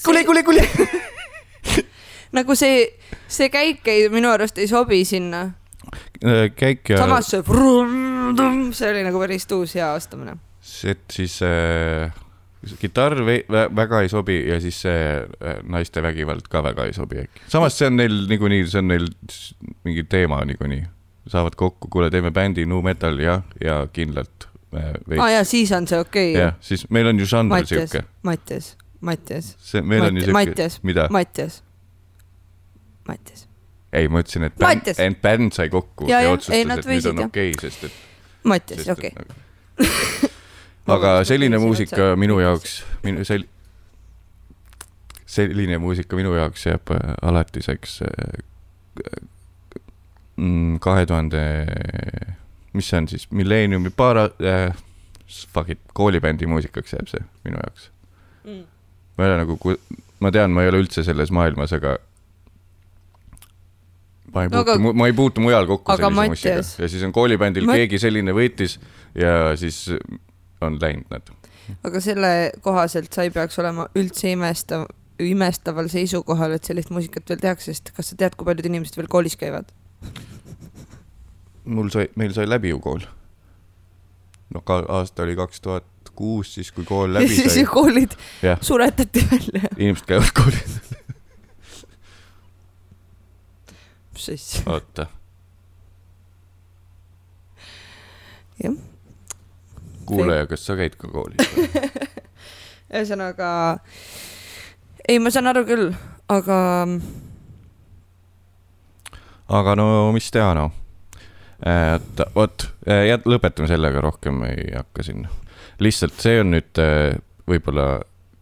kuule, kuule, kuule. nagu see, see käik ei, minu arust ei sobi sinna. käik ja samas see see oli nagu päris tuus hea astumine. see, et siis äh, kitarr väga ei sobi ja siis see äh, naiste vägivald ka väga ei sobi äkki. samas see on neil niikuinii, see on neil mingi teema niikuinii. saavad kokku, kuule, teeme bändi Nu Metal jah, ja kindlalt äh, aa veits. jaa, siis on see okei okay. jah, siis meil on ju žanr Mattias sihuke., Mattias, Mattias, see, meil on ju sihuke Mattias.? Mattias, Mattias, ei, ma ütlesin, et bänd Mattias., ent bänd sai kokku Ja, ja, ja ja, otsustas, et nüüd on okei okay,, sest et. Mattias, okei. aga selline muusika minu jaoks, minu sel-, selline muusika minu jaoks jääb äh, alatiseks äh, mm, kahe tuhande, mis see on siis, milleeniumi paar äh,, fuck it, koolibändi muusikaks jääb see minu jaoks. Mm. ma ei ole nagu, ma tean, ma ei ole üldse selles maailmas, aga ma ei No puutu aga..., ma ei puutu mujal kokku sellise Mattias- muusikaga ja siis on koolibändil Ma- keegi selline võttis ja siis on läinud nad. aga selle kohaselt sa ei peaks olema üldse imestav, imestaval seisukohal, et sellist muusikat veel tehakse, sest kas sa tead, kui paljud inimesed veel koolis käivad? mul sai, meil sai läbi ju kool. no ka aasta oli kaks tuhat kuus, siis kui kool ja läbi siis sai ju, koolid jah, suretati välja. inimesed käivad koolis, mis asja? oota, jah, kuulaja, kas sa käid ka koolis? ühesõnaga, ei, ma saan aru küll, aga aga no mis teha, noh. et vot, jät-, lõpetame sellega, rohkem ei hakka siin. lihtsalt see on nüüd äh, võib-olla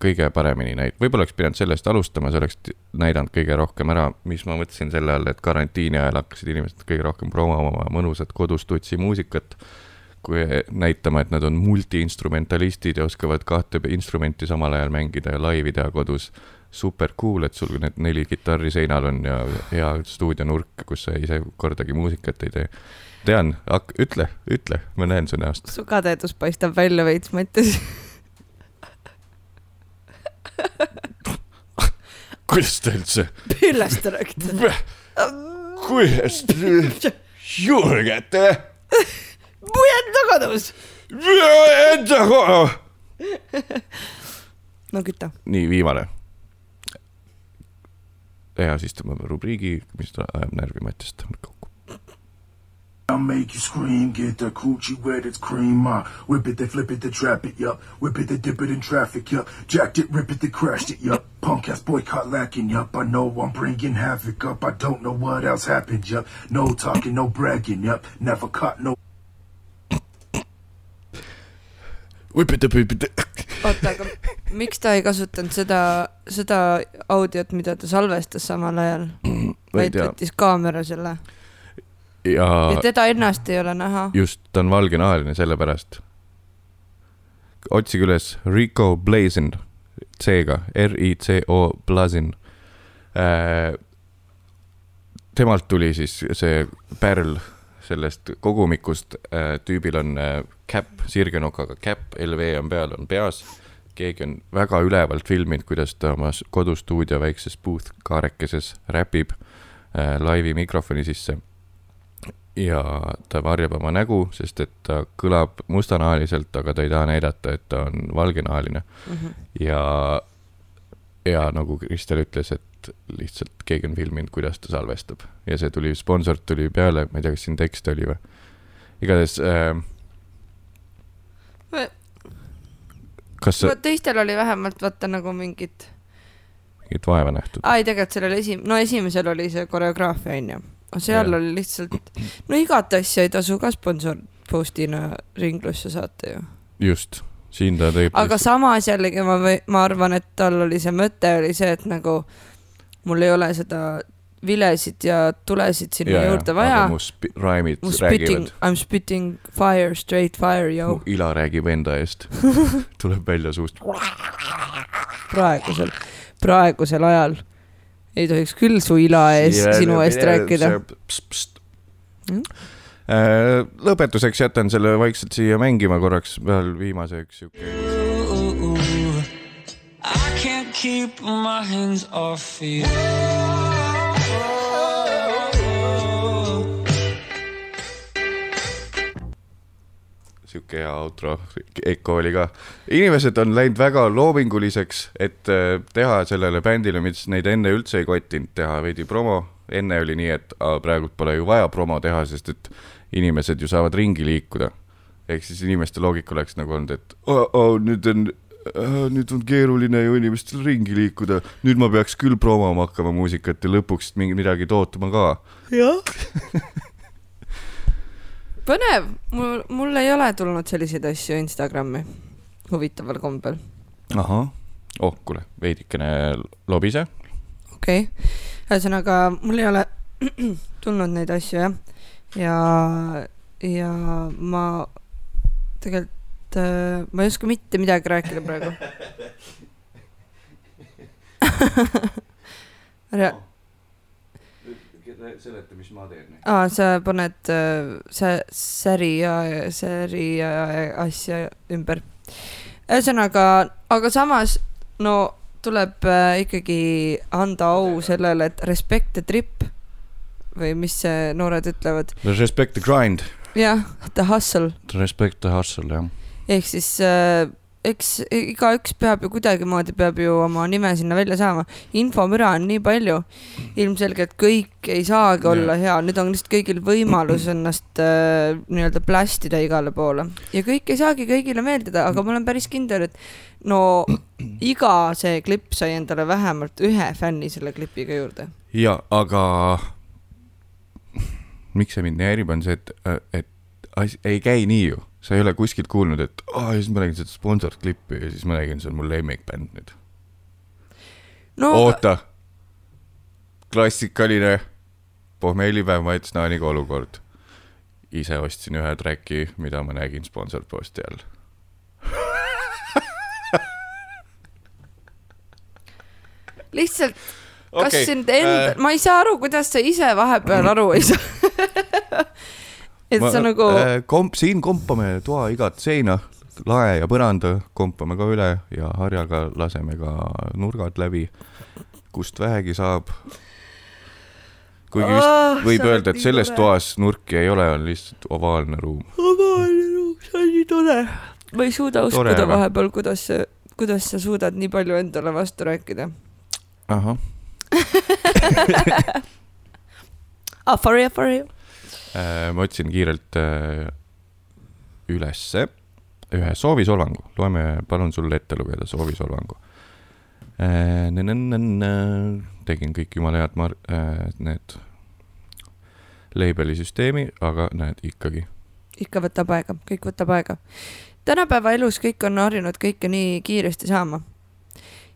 kõige paremini näid-, võib-olla oleks pidanud sellest alustama, see oleks näidanud kõige rohkem ära, mis ma mõtlesin selle all, et karantiini ajal hakkasid inimesed kõige rohkem promoma oma mõnusat kodus tutsi muusikat. Kui näitama, et nad on multiinstrumentalistid ja oskavad kahte instrumenti samal ajal mängida ja laivi teha kodus super cool, et sul need neli kitarri seinal on ja hea stuudionurk, kus sa ise kordagi muusikat ei tee. tean, ütle, ütle, ma näen su näost. su kadedus paistab välja veits, Mattias. kuidas te üldse, millest te räägite? kuidas te julgete enda kodus. enda koha? no küta. nii, viimane. ja siis tõmbame rubriigi, mis ajab närvi Mattiast kokku. I'll make you scream, get the coochie wet, it's cream. Uh, whip it, they flip it, they trap it, yup. Whip it, they dip it in traffic, yup. Jacked it, rip it, they crashed it, yup. Punk ass boycott lacking, yup. I know I'm bringing havoc up. I don't know what else happened, yup. No talking, no bragging, yup. Never caught no oota, aga miks ta ei kasutanud seda, seda audiot, mida ta salvestas samal ajal, ei vaid võttis kaamera selle ja ja teda ennast ei ole näha. just, ta on valgenahaline sellepärast. otsige üles Rico Blazin, C-ga, R-I-C-O Blazin. temalt tuli siis see pärl sellest kogumikust, tüübil on äh, käpp, sirgenokaga käpp, LV on peal, on peas. keegi on väga ülevalt filminud, kuidas ta oma kodustuudio väikses booth kaarekeses räpib äh, laivi mikrofoni sisse ja ta varjab oma nägu, sest et ta kõlab mustanahaliselt, aga ta ei taha näidata, et ta on valgenahaline ja, ja nagu Kristel ütles, et lihtsalt keegi on filminud, kuidas ta salvestab ja see tuli, sponsor tuli peale, ma ei tea, kas siin tekst oli või. igatahes äh,. Kas sa teistel oli vähemalt vaata nagu mingid, mingit vaeva nähtud? ei tegelikult sellel esim-, no esimesel oli see koreograafia onju, seal Jah. oli lihtsalt, no igat asja ei tasu ka sponsor post'ina ringlusse saata ju. just, siin ta teeb. aga samas jällegi ma ma arvan, et tal oli see mõte oli see, et nagu mul ei ole seda vilesid ja tulesid sinna ja, juurde vaja. mu raimid mu spitting räägivad,, I m spitting fire, straight fire, mu yo. ila räägib enda eest tuleb välja suust. praegusel, praegusel ajal ei tohiks küll su ila ees sinu eest rääkida. Mm. Äh, lõpetuseks jätan selle vaikselt siia mängima korraks veel viimase üks siuke. I can't keep my hands off you. Hea outro, Eiko oli ka. inimesed on läinud väga loominguliseks, et äh, teha sellele bändile, mis neid enne üldse ei kottinud, teha veidi promo. enne oli nii, et aa, praegult pole ju vaja promo teha, sest et inimesed ju saavad ringi liikuda. ehk siis inimeste loogika oleks nagu olnud, et oh, oh, nüüd on, nüüd on keeruline ju inimestel ringi liikuda, nüüd ma peaks küll promoma hakkama muusikat ja lõpuks mingi midagi tootma ka. jah. põnev, mul, mul ei ole tulnud selliseid asju Instagrami, huvitaval kombel. ahah, oh kuule, veidikene lobise okei okay., ühesõnaga mul ei ole tulnud neid asju jah, ja, ja ma tegelikult äh,, ma ei oska mitte midagi rääkida praegu. Seleta, mis ma teen. aa, sa paned äh, see säri ja säri ja asja ümber. ühesõnaga, aga samas no tuleb äh, ikkagi anda au sellele, et respect the trip või mis see noored ütlevad, Respect the grind, jah, the hustle respect the hustle, jah. ehk siis äh, eks igaüks peab ju kuidagimoodi peab ju oma nime sinna välja saama. infomüra on nii palju, ilmselgelt kõik ei saagi olla hea, nüüd on lihtsalt kõigil võimalus ennast äh, nii-öelda plästida igale poole ja kõik ei saagi kõigile meeldida, aga ma olen päris kindel, et no iga see klipp sai endale vähemalt ühe fänni selle klipiga juurde. ja aga miks see mind nii häirib, on see, et, et asi ei käi nii ju. Sa ei ole kuskilt kuulnud, et aa, ja siis ma nägin seda sponsorklippi ja siis ma nägin, see on mu lemmikbänd nüüd. no oota, klassikaline pohmeelipäev Mats Naaniga olukord. ise ostsin ühe track'i, mida ma nägin sponsorposti all. lihtsalt, kas Okei, sind enda äh, äh,, ma ei saa aru, kuidas sa ise vahepeal aru ei saa et sa nagu äh,, komp-, siin kompame toa igat seina, lae ja põranda kompame ka üle ja harjaga laseme ka nurgad läbi, kust vähegi saab. kuigi vist Ah, võib öelda, et selles tore. toas nurki ei ole, on lihtsalt ovaalne ruum. see on nii tore. ma ei suuda uskuda vahepeal, kuidas kuidas sa suudad nii palju endale vastu rääkida. ahah, ah, for you, for you. Äh, ma otsin kiirelt äh, ülesse ühe soovisolvangu, loeme, palun sulle ette lugeda soovisolvangu. tegin kõik jumala head mar-, need label'i süsteemi, aga näed ikkagi. ikka võtab aega, kõik võtab aega. tänapäeva elus kõik on harjunud kõike nii kiiresti saama.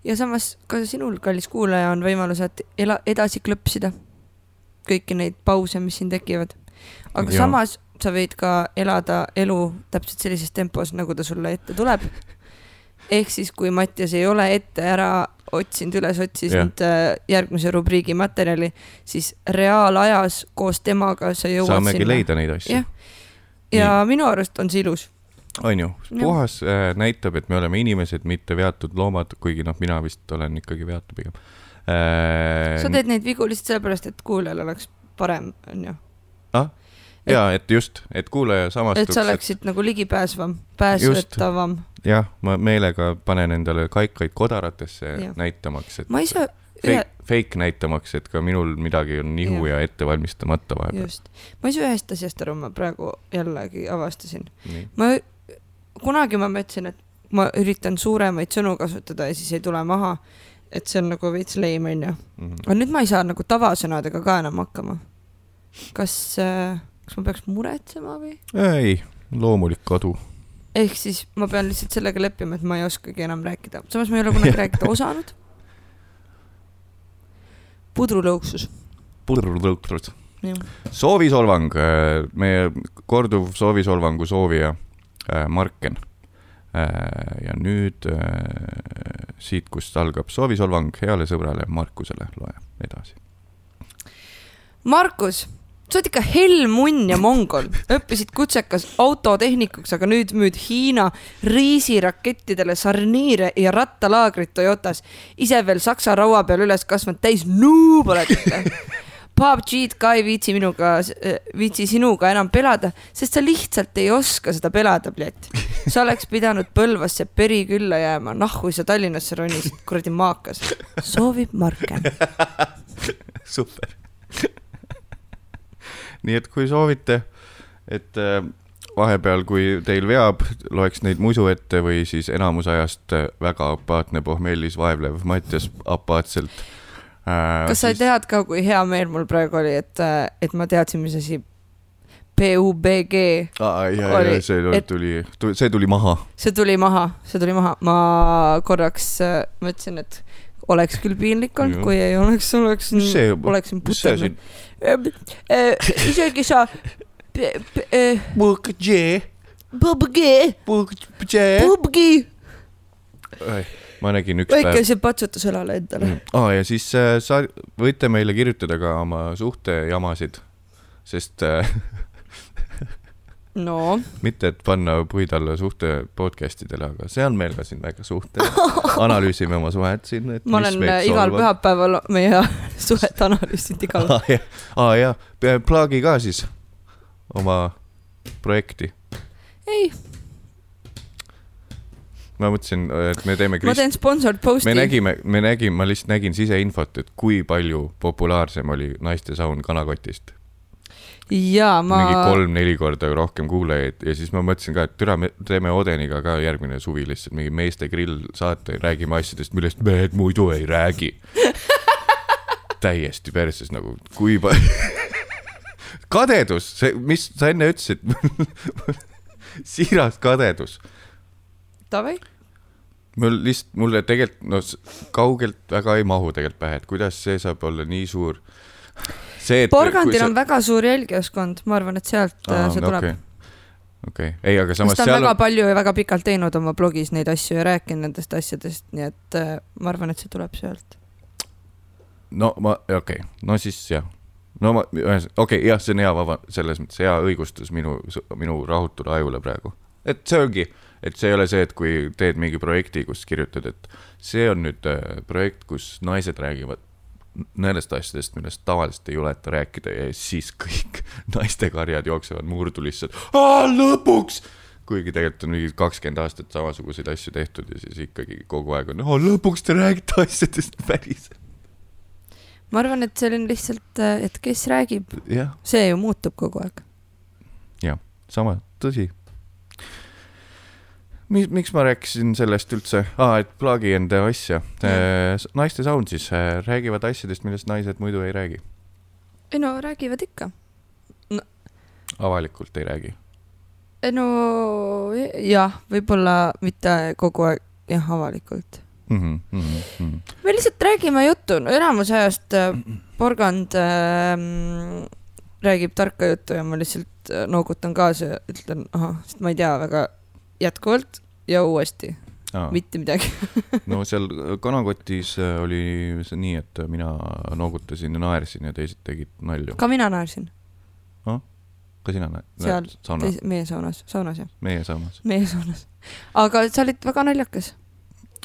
ja samas ka sinul, kallis kuulaja, on võimalused ela-, edasi klõpsida kõiki neid pause, mis siin tekivad. Aga ja. samas sa võid ka elada elu täpselt sellises tempos, nagu ta sulle ette tuleb. ehk siis, kui Mattias ei ole ette ära otsinud üles, otsinud äh, järgmise rubriigi materjali, siis reaalajas koos temaga sa jõuad saamegi sinna. leida neid asju ja minu arust on see ilus. on ju, puhas äh, näitab, et me oleme inimesed, mitte veatud loomad, kuigi noh, mina vist olen ikkagi veatu pigem äh,. sa teed neid vigu lihtsalt sellepärast, et kuulajal oleks parem, onju. Ja et just, et kuulaja et samastuks. sa oleksid nagu ligipääsvam, pääsetavam. jah, ma meelega panen endale kaikaid kodaratesse Jah. näitamaks, et ma ise ühe fake, näitamaks, et ka minul midagi on nihu ja, ja ettevalmistamata vahepeal. just, ma ei saa ühest asjast aru, ma praegu jällegi avastasin. ma, kunagi ma mõtlesin, et ma üritan suuremaid sõnu kasutada ja siis ei tule maha. et see on nagu veits lame, onju. Mhm. aga nüüd ma ei saa nagu tavasõnadega ka enam hakkama. kas, kas ma peaks muretsema või? ei, loomulik kadu. ehk siis ma pean lihtsalt sellega leppima, et ma ei oskagi enam rääkida, samas ma ei ole kunagi rääkida osanud. pudrulõuksus, pudrutõutrud. jah. soovisolvang, meie korduv soovisolvangu soovija äh, Marken. ja nüüd äh, siit, kust algab soovisolvang heale sõbrale Markusele, loe edasi. Markus, sa oled ikka hell munn ja mongol, õppisid kutsekas autotehnikuks, aga nüüd müüd Hiina riisirakettidele sarniire ja rattalaagrit Toyotas. ise veel saksa raua peal üles kasvanud täis nuub oled ikka. PUBG-d ka ei viitsi minuga, viitsi sinuga enam pelada, sest sa lihtsalt ei oska seda pelada, Plet. sa oleks pidanud Põlvasse peri külla jääma, nahhu sa Tallinnasse ronisid, kuradi maakas. soovib Marken. super. Nii et kui soovite, et äh, vahepeal, kui teil veab, loeks neid musu ette või siis enamus ajast äh, väga apaatne pohmellis vaevlev Mattias apaatselt äh,. kas sa tead ka, kui hea meel mul praegu oli, et, et ma teadsin, mis asi PUBG, aa, ja, oli, see tuli, et- tuli, see tuli maha. see tuli maha, see tuli maha, ma korraks äh, mõtlesin, et oleks küll piinlik olnud, Jah. kui ei oleks, oleks, oleksin mis puternud., isegi sa äh, PUBG, PUBG, PUBG. PUBG, ma nägin üks päev väike see patsutus õlale endale. aa, ja siis äh, sa võite meile kirjutada ka oma suhtejamasid, sest äh, no mitte, et panna puid alla suhte podcast idele, aga see on meil ka siin väike suhte. analüüsime oma suhet siin. ma olen igal. pühapäeval meie suhet analüüsinud igal aa jah, aa jah, plaagi ka siis oma projekti. ei, ma mõtlesin, et me teeme ma Krist-, teen sponsored post'i. me nägime, me nägime, ma lihtsalt nägin siseinfot, et kui palju populaarsem oli naiste saun kanakotist. Ja ma mingi kolm-neli korda rohkem kuulajaid ja siis ma mõtlesin ka, et türa, me teeme Odeniga ka järgmine suvi lihtsalt mingi meeste grill saate, räägime asjadest, millest mehed muidu ei räägi. täiesti perses nagu, kui palju. kadedus, see, mis sa enne ütlesid. siiras kadedus. Davai, mul lihtsalt, mulle tegelikult, no kaugelt väga ei mahu tegelikult pähe, et kuidas see saab olla nii suur. see, et. Porgandil on väga suur jälgijaskond, ma arvan, et sealt Aa, see tuleb okei, okei, ei, aga samas ta on seal väga on, palju ja väga pikalt teinud oma blogis neid asju ja rääkinud nendest asjadest, nii et äh, ma arvan, et see tuleb sealt. no ma, okei okay., no siis jah. no ma, okei okay,, jah, see on hea vaba, selles mõttes hea õigustus minu, minu rahutule ajule praegu. et see ongi, et see ei ole see, et kui teed mingi projekti, kus kirjutad, et see on nüüd äh, projekt, kus naised räägivad nendest asjadest, millest tavaliselt ei juleta rääkida ja siis kõik naistekarjad jooksevad murdu lihtsalt, lõpuks. kuigi tegelikult on mingi kakskümmend aastat samasuguseid asju tehtud ja siis ikkagi kogu aeg on, lõpuks te räägite asjadest päriselt. ma arvan, et see on lihtsalt, et kes räägib, jah see ju muutub kogu aeg. sama, tõsi. mis, miks ma rääkisin sellest üldse ah,, et plaagi enda asja. naiste saun siis äh, räägivad asjadest, millest naised muidu ei räägi, ei no räägivad ikka. avalikult ei räägi. no jah, võib-olla mitte kogu aeg jah, avalikult. mm. -hmm. me lihtsalt räägime juttu, no enamus ajast äh, porgand äh, räägib tarka juttu ja ma lihtsalt noogutan kaasa ja ütlen ahah, sest ma ei tea väga jätkuvalt ja uuesti Ah. mitte midagi. no seal kanakotis äh, oli see nii, et mina noogutasin ja naersin ja teised tegid nalju. ka mina naersin ka sina näed? seal meie saunas, saunas jah, meie saunas. meie saunas. aga sa olid väga naljakas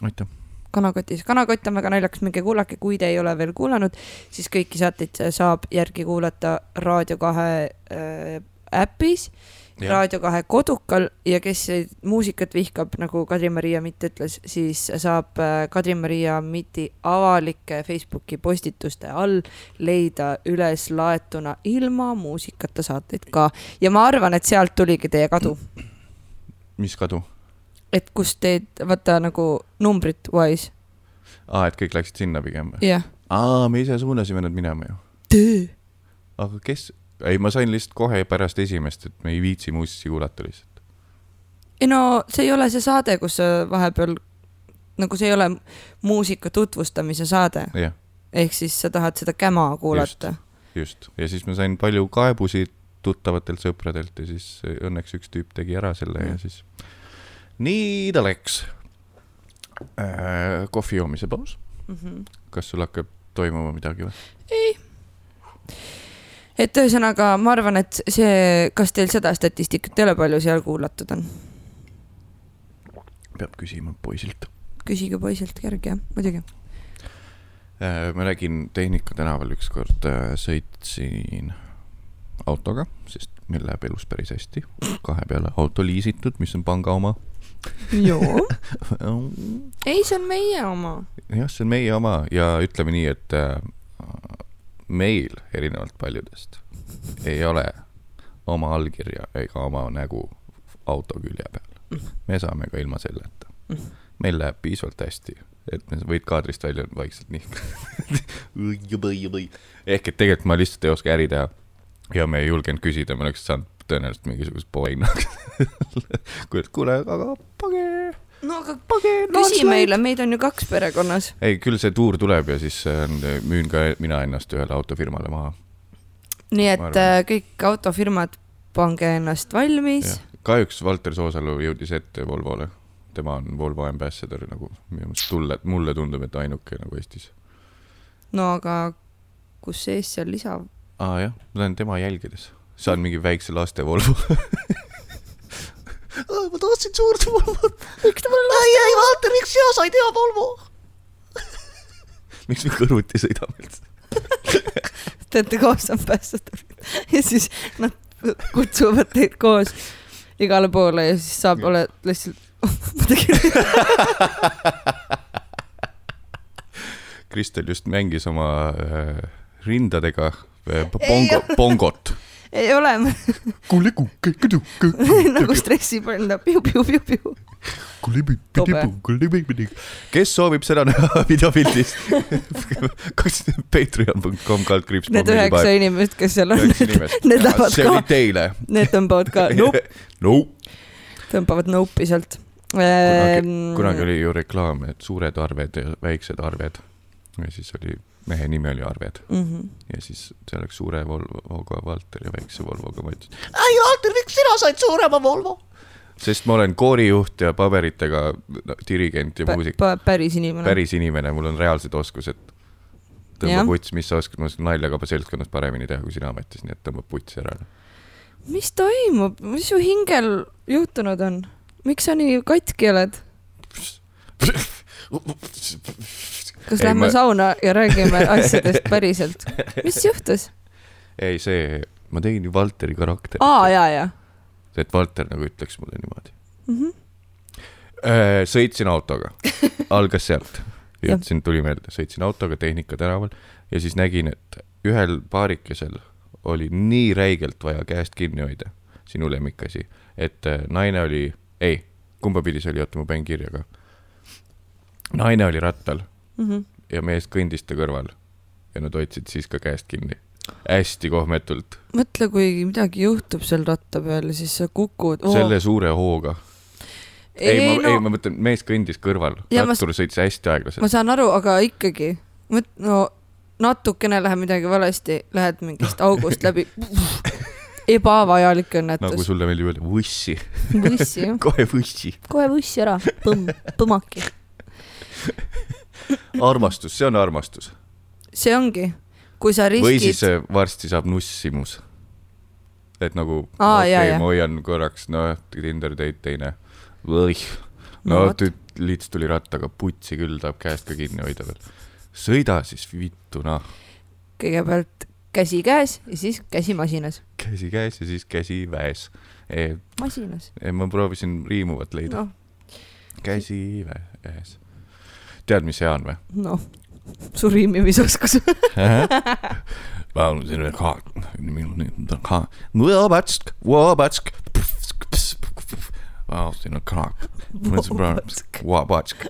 aitäh. kanakotis, kanakott on väga naljakas, minge kuulake, kui te ei ole veel kuulanud, siis kõiki saateid saab järgi kuulata Raadio kahe äh, äpis, Raadio kahe kodukal ja kes muusikat vihkab, nagu Kadri-Maria Mitt ütles, siis saab äh, Kadri-Maria Mitti avalike Facebooki postituste all leida üles laetuna ilma muusikata saateid ka ja ma arvan, et sealt tuligi teie kadu, mis kadu? et kus teid vaata nagu numbrit wise, aa, et kõik läksid sinna pigem või? jah. aa, me ise suunasime nad minema ju. aga kes? ei, ma sain lihtsalt kohe pärast esimest, et me ei viitsi muusiksi kuulata lihtsalt. ei no see ei ole see saade, kus sa vahepeal nagu see ei ole muusika tutvustamise saade, ehk siis sa tahad seda käma kuulata. just. ja siis ma sain palju kaebusi tuttavatelt sõpradelt ja siis õnneks üks tüüp tegi ära selle ja Mm. siis nii ta läks äh,. kohvi joomise paus, Mm -hmm. kas sul hakkab toimuma midagi või? Et ühesõnaga, ma arvan, et see, kas teil seda statistikat ei ole palju seal kuulatud on? peab küsima poisilt küsige poisilt järgi, jah, muidugi. äh,. ma nägin Tehnika tänaval ükskord äh, sõitsin autoga, sest meil läheb elus päris hästi. kahe peale auto liisitud, mis on panga oma. joo. ei, see on meie oma. jah, see on meie oma ja ütleme nii, et äh, meil erinevalt paljudest ei ole oma allkirja ega oma nägu auto külje peal. me saame ka ilma selleta. meil läheb piisavalt hästi, et võid kaadrist välja vaikselt nihkuda. ehk et tegelikult ma lihtsalt ei oska äri teha ja me ei julgenud küsida, me oleks saanud tõenäoliselt mingisugust poole hinnaga. kuule, aga page no aga page, küsi meile, meid on ju kaks perekonnas. ei, küll see tuur tuleb ja siis äh, müün ka mina ennast ühele autofirmale maha. nii et arvan. äh, kõik autofirmad, pange ennast valmis. kahjuks Valter Soosalu jõudis ette Volvole. tema on Volvo ambassador nagu minu meelest tulle, mulle tundub, et ainuke nagu Eestis. no aga kus sees seal lisa? aa jah, ma lähen tema jälgedes, saan mingi väikse laste Volvo. ma tahtsin suurt Volvot. miks te mulle ei, ei Valter, miks sina said hea Volvo? miks me kõrvuti sõidame üldse? Te olete koos ambassadorid ja siis nad kutsuvad teid koos igale poole ja siis saab, oled lihtsalt, ma tegin, Kristel just mängis oma äh, rindadega äh, bongo, bongot. Ei ole nagu stressipall, piu-piu-piu-piu. kes soovib seda näha videopildis? kas patreon.com kaldkriips. Need üheksa inimest, kes seal on, need lähevad see oli ka, teile. need tõmbavad ka, nope, no tõmbavad nope'i sealt. kunagi, Ehm, kunagi oli ju reklaam, et suured arved ja väiksed arved. ja siis oli, mehe nimi oli Arved Mhm. ja siis see oleks suure Volvoga Valter ja väikse Volvoga ma ütlesin, ei, Valter, miks sina said suurema Volvo? sest ma olen koorijuht ja paberitega no, dirigent ja muusik, päris inimene. päris inimene, mul on reaalsed oskused. tõmba Jah. puts, mis sa oskad, ma oskan nalja ka seltskonnas paremini teha kui sina ametis, nii et tõmba puts ära. mis toimub, mis su hingel juhtunud on? miks sa nii katki oled? kas lähme ma- sauna ja räägime asjadest päriselt? mis juhtus? ei, see, ma tegin ju Valteri karakteri, aa, ja, ja et Valter nagu ütleks mulle niimoodi. mm. -hmm. sõitsin autoga, algas sealt, jõudsin, tuli meelde, sõitsin autoga Tehnika tänaval ja siis nägin, et ühel paarikesel oli nii räigelt vaja käest kinni hoida, sinu lemmikasi, et äh, naine oli, ei, kumba pidi see oli, oota, ma panin kirja ka. naine oli rattal Mm -hmm. ja mees kõndis ta kõrval ja nad hoidsid siis ka käest kinni. hästi kohmetult mõtle, kui midagi juhtub seal ratta peal siis sa kukud oh.. selle suure hooga. ei, ei, ma no..., ei, ma mõtlen, mees kõndis kõrval, Ja ma- rattur sõitis hästi aeglaselt ma. saan aru, aga ikkagi, no natukene läheb midagi valesti, lähed mingist august läbi. ebavajalik õnnetus nagu sulle meeldib öelda, vussi, bussi jah, kohe vussi. kohe bussi ära, põmm, põmmaki. armastus, see on armastus. see ongi, kui sa või siis riskid, varsti saab nussimus. et nagu, Aa, okei okay,, ma hoian korraks, noh, Tinder date teine. või, no, No lits tuli rattaga putsi küll, tahab käest ka kinni hoida veel. sõida siis vittu, noh, kõigepealt käsi käes ja siis käsi masinas. käsi käes ja siis käsi väes e,. masinas, E, ma proovisin riimuvat leida no., käsi väes. tead, mis hea on või? noh, su riimimisoskus. laulsin veel ka, minu on ka, Võbatsk, Võbatsk. laulsin ka, Võbatsk, Võbatsk,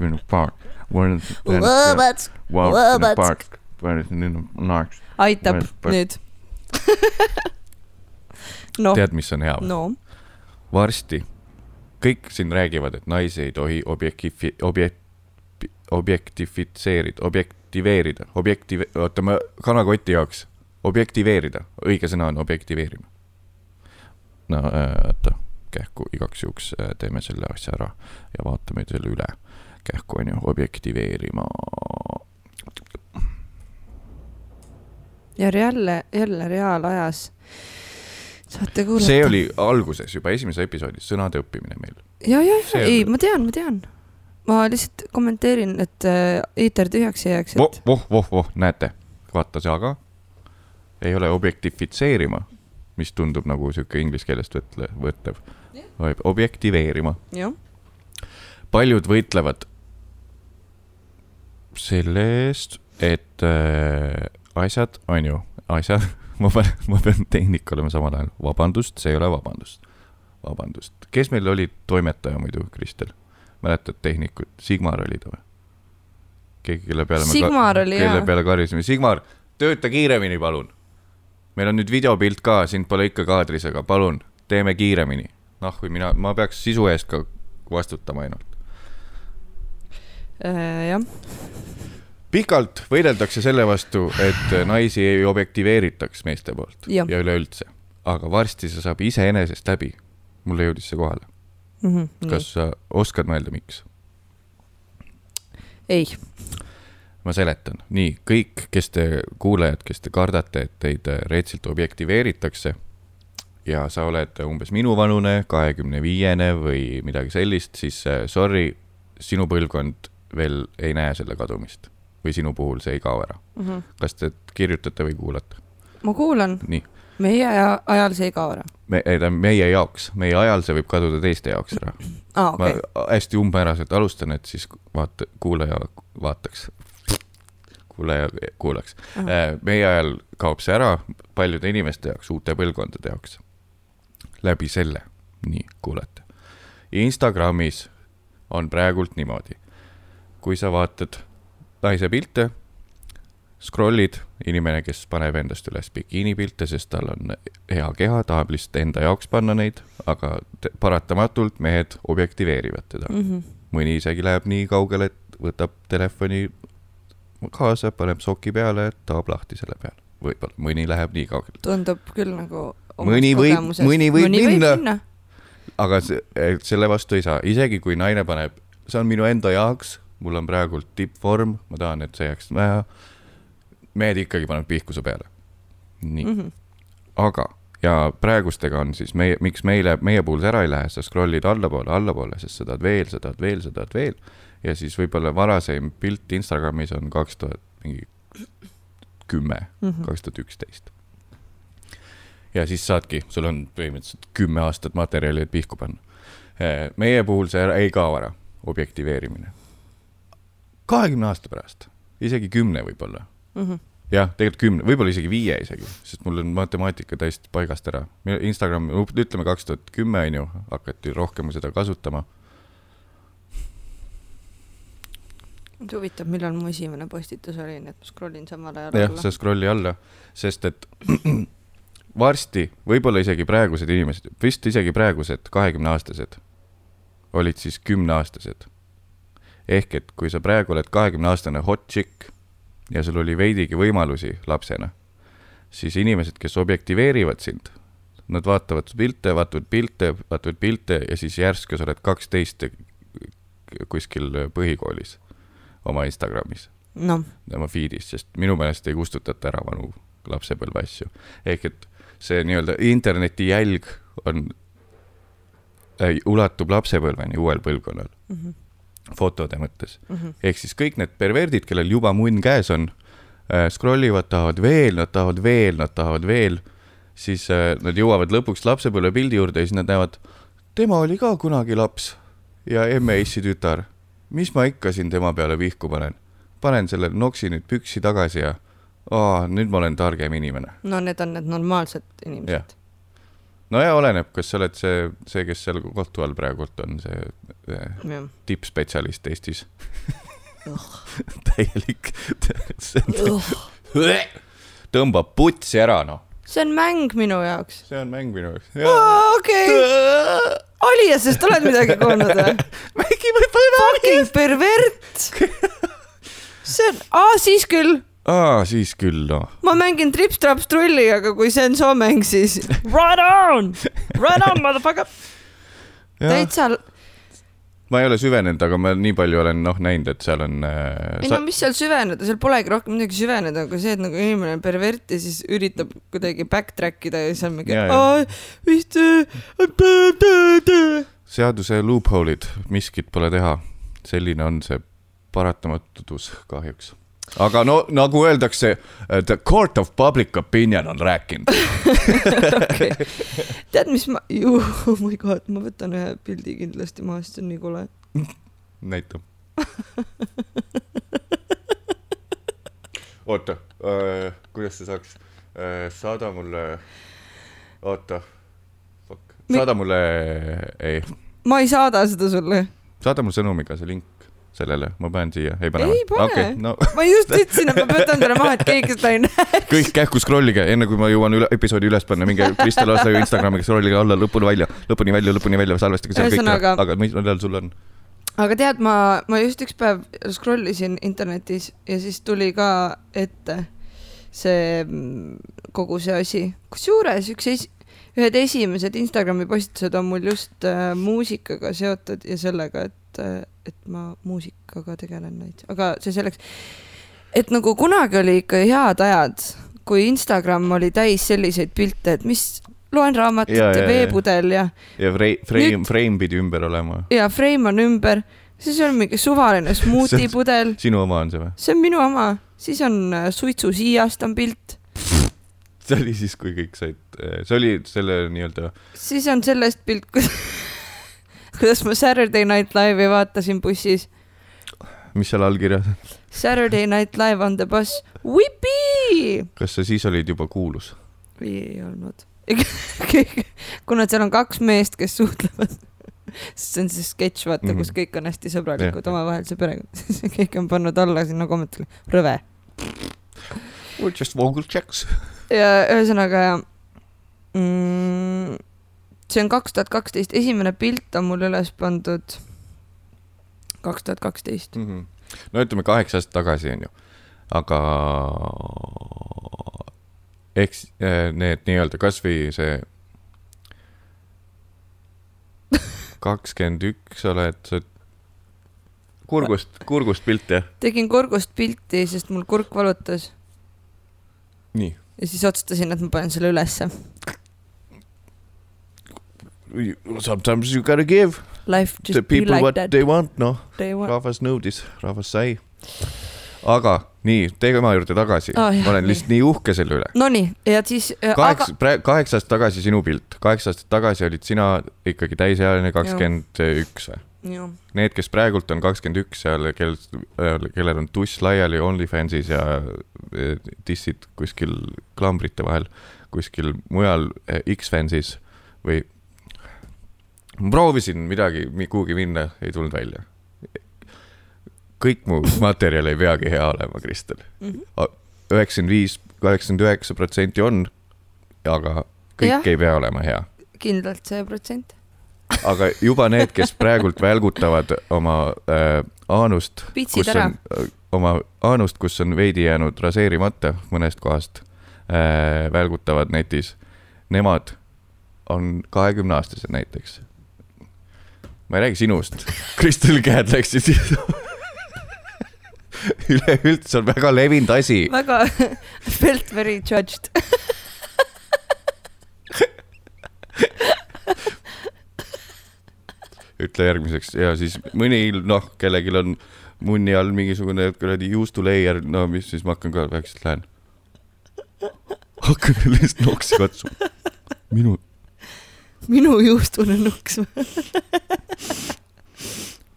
minu paar. Võbatsk, Võbatsk. Võbatsk. aitab nüüd. noh, tead, mis on hea või? no varsti kõik siin räägivad, et naisi ei tohi objektiivi, objekt, objektifitseerida, objektiveerida, objektive-, oota ma kanakoti jaoks, objektiveerida, õige sõna on objektiveerima. no äh, oota, kähku igaks juhuks äh, teeme selle asja ära ja vaatame selle üle. kähku on ju objektiveerima. ja jälle, jälle reaalajas saate kuulata. see oli alguses juba esimeses episoodis sõnade õppimine meil. ja, ja, ja ei, ma tean, ma tean. Ma lihtsalt kommenteerin, et äh, eeter tühjaks ei jääks, voh et, voh, voh, voh, näete, vaata see aga. Ei ole objektifitseerima, mis tundub nagu sihuke inglise keelest võtle, võttev, vaid objektiveerima. paljud võitlevad selle eest, et äh, asjad on ju asjad, ma pean, ma pean tehnik olema samal ajal, vabandust, see ei ole vabandust, vabandust, kes meil oli toimetaja muidu, Kristel, mäletad tehnikut, Sigmar oli ta või? keegi, kelle peale me Sigmar oli, kelle jaa. peale karjusime, Sigmar, tööta kiiremini, palun. meil on nüüd videopilt ka, sind pole ikka kaadris, aga palun, teeme kiiremini. noh, kui mina, ma peaks sisu eest ka vastutama ainult. Äh, jah, pikalt võideldakse selle vastu, et naisi ei objektiveeritaks meeste poolt Jah. ja üleüldse, aga varsti see saab iseenesest läbi. mulle jõudis see kohale, Mhm, kas sa oskad mõelda, miks? ei, ma seletan, nii kõik, kes te kuulajad, kes te kardate, et teid äh, reetsilt objektiveeritakse ja sa oled umbes minuvanune, kahekümne viiene või midagi sellist, siis äh, sorry, sinu põlvkond veel ei näe selle kadumist või sinu puhul see ei kao ära. Mhm. kas te kirjutate või kuulate? ma kuulan, nii, meie aja- ajal see ei kao ära. me, ei ta on meie jaoks, meie ajal see võib kaduda teiste jaoks ära. aa, ma okei, hästi umbmääraselt alustan, et siis vaata, kuulaja vaataks, kuulaja kuulaks. meie ajal kaob see ära paljude inimeste jaoks, uute põlvkondade jaoks. läbi selle, nii, kuulete. Instagramis on praegult niimoodi, kui sa vaatad naise pilte, scroll'id, inimene, kes paneb endast üles bikiinipilte, sest tal on hea keha, tahab lihtsalt enda jaoks panna neid, aga paratamatult mehed objektiveerivad teda. Mhm. mõni isegi läheb nii kaugele, et võtab telefoni kaasa, paneb soki peale, tahab lahti selle peale. võib-olla mõni läheb nii kaugele, tundub küll nagu. Mõni võib- mõni võib minna. aga see, selle vastu ei saa, isegi kui naine paneb, see on minu enda jaoks, mul on praegult tippvorm, ma tahan, et see jääks vähe. Mehed ikkagi panevad pihkuse peale. nii mm. -hmm. aga, ja praegustega on siis meie, miks meile, meie puhul see ära ei lähe, sa scroll'id allapoole, allapoole, sest sa tahad veel, sa tahad veel, sa tahad veel. ja siis võib-olla varaseim pilt Instagramis on kaks tuhat mingi kümme, Mhm. kaks tuhat üksteist. ja siis saadki, sul on põhimõtteliselt kümme aastat materjali, et pihku panna. meie puhul see ei kao ära, objektiveerimine. kahekümne aasta pärast, isegi kümne võib-olla Mhm. jah, tegelikult kümne, võib-olla isegi viie isegi, sest mul on matemaatika täiesti paigast ära. Instagram, ütleme kaks tuhat kümme on ju, hakati rohkem seda kasutama. huvitav, millal mu esimene postitus oli, nii et ma scroll in samal ajal jah, alla sa. scroll'i alla, sest et varsti, võib-olla isegi praegused inimesed, vist isegi praegused kahekümneaastased olid siis kümneaastased. ehk et kui sa praegu oled kahekümneaastane hot chick ja sul oli veidigi võimalusi lapsena, siis inimesed, kes objektiveerivad sind, nad vaatavad pilte, vaatavad pilte, vaatavad pilte ja siis järsku sa oled kaksteist kuskil põhikoolis oma Instagramis noh, oma feed'is, sest minu meelest ei kustutata ära vanu lapsepõlve asju. ehk et see nii-öelda interneti jälg on äh,, ulatub lapsepõlveni uuel põlvkonnal Mhm. Fotode mõttes. ehk siis kõik need perverdid, kellel juba munn käes on äh,, scroll ivad, tahavad veel, nad tahavad veel, nad tahavad veel, siis äh, nad jõuavad lõpuks lapsepõlvepildi juurde ja siis nad näevad, tema oli ka kunagi laps ja emme-issi tütar. mis ma ikka siin tema peale vihku panen? panen selle noksi nüüd püksi tagasi ja aa, nüüd ma olen targem inimene. no need on need normaalsed inimesed. No ja oleneb, kas sa oled see, see, kes seal kohtu all praegult on, see jah. tippspetsialist Eestis. täielik, tõmbab putsi ära, noh. see on mäng minu jaoks. see on mäng minu jaoks. okei, oli ja sest oled midagi kuulnud või? mängime põnevat. Fucking pervert. see on, aa siis küll, aa, siis küll, noh. ma mängin Trips-Traps trulli, aga kui see on soo mäng, siis run on, run on, motherfucker. täitsa, ma ei ole süvenenud, aga ma nii palju olen, noh, näinud, et seal on äh, ei no mis seal süveneda, seal polegi rohkem midagi süveneda, kui see, et nagu inimene on pervert ja siis üritab kuidagi backtrack ida ja siis on mingi vist. seaduse loophole'id, miskit pole teha. selline on see paratamatus kahjuks. Aga no nagu öeldakse, the court of public opinion on rääkinud. tead, mis ma, oh my god, ma võtan ühe pildi kindlasti maha, sest see on nii kole. näita. oota, kuidas see saaks, saada mulle, oota, Mi- saada mulle, ei, ma ei saada seda sulle. saada mulle sõnumiga see link sellele, ma panen siia, ei pane Ei pane. okei, no ma just ütlesin, et ma võtan selle maha, et keegi seda ei näe. kõik kähku scroll ige, enne kui ma jõuan üle, episoodi üles panna, minge Kristel Aaslaga Instagramiga scroll ige alla lõpuni välja, lõpuni välja, lõpuni välja, salvestage seal kõik aga mis millal sul on? aga tead, ma, ma just üks päev scroll isin internetis ja siis tuli ka ette see mm, kogu see asi. kusjuures üks ühed esimesed Instagrami postitused on mul just äh, muusikaga seotud ja sellega, et äh,, et ma muusikaga tegelen veits, aga see selleks. et nagu kunagi oli ikka head ajad, kui Instagram oli täis selliseid pilte, et mis, loen raamatut Ja, ja, veepudel ja ja frame, frame, frame pidi ümber olema. ja frame on ümber, siis on mingi suvaline smuutipudel, sinu oma on see või? see on minu oma, siis on äh, suitsusiiast on pilt, see oli siis, kui kõik said, see oli selle nii-öelda, siis on sellest pilt, kuidas ma Saturday Night Live'i vaatasin bussis. mis seal all kirjas on? Saturday Night Live on the bus, whipi. kas sa siis olid juba kuulus? ei olnud. kuna seal on kaks meest, kes suhtlevad, sest see on see sketš, vaata mm. -hmm. kus kõik on hästi sõbralikud omavahel, see perekond, siis kõik on pannud alla sinna kommentaari, rõve We just vocal checks. Ja ühesõnaga mm, see on kaks tuhat kaksteist, esimene pilt on mul üles pandud kaks tuhat kaksteist. Mhm. no ütleme kaheksa aastat tagasi onju, aga eks eh, need nii-öelda kasvõi see kakskümmend üks oled sa kurgust, kurgust pilt jah? tegin kurgust pilti, sest mul kurk valutas nii. Ja siis otsustasin, et ma panen selle ülesse. Sometimes you gotta give Life the just be people like what that. they want, noh, rahvas nõudis, rahvas sai. aga nii, teema juurde tagasi oh,, ma olen nii. lihtsalt nii uhke selle üle. Nonii, ja siis, aga kaheksa, praegu kaheksa aastat tagasi sinu pilt, kaheksa aastat tagasi olid sina ikkagi täisealine kakskümmend üks või? Need, kes praegult on kakskümmend üks seal, kel, kellel on tuss laiali OnlyFansis ja dissid kuskil klambrite vahel, kuskil mujal eh, X-Fansis või ma proovisin midagi mi- kuhugi minna, ei tulnud välja. kõik mu materjal ei peagi hea olema, Kristel. üheksakümmend viis, kaheksakümmend üheksa protsenti on, aga kõik Jah. ei pea olema hea. kindlalt see protsent. Aga juba need, kes praegult välgutavad oma äh, aanust, kus ära. on äh, oma aanust, kus on veidi jäänud raseerimata mõnest kohast äh,, välgutavad netis. Nemad on kahekümne aastased näiteks. ma ei räägi sinust, Kristel käed läksid üleüldse on väga levinud asi. väga felt very judged. ütle järgmiseks ja siis mõni noh, kellelgi on munni all mingisugune kuradi juustuleier, no mis siis ma hakkan ka vaikselt lähen. hakkan lihtsalt noksi katsuma. minu, minu juustune nuks.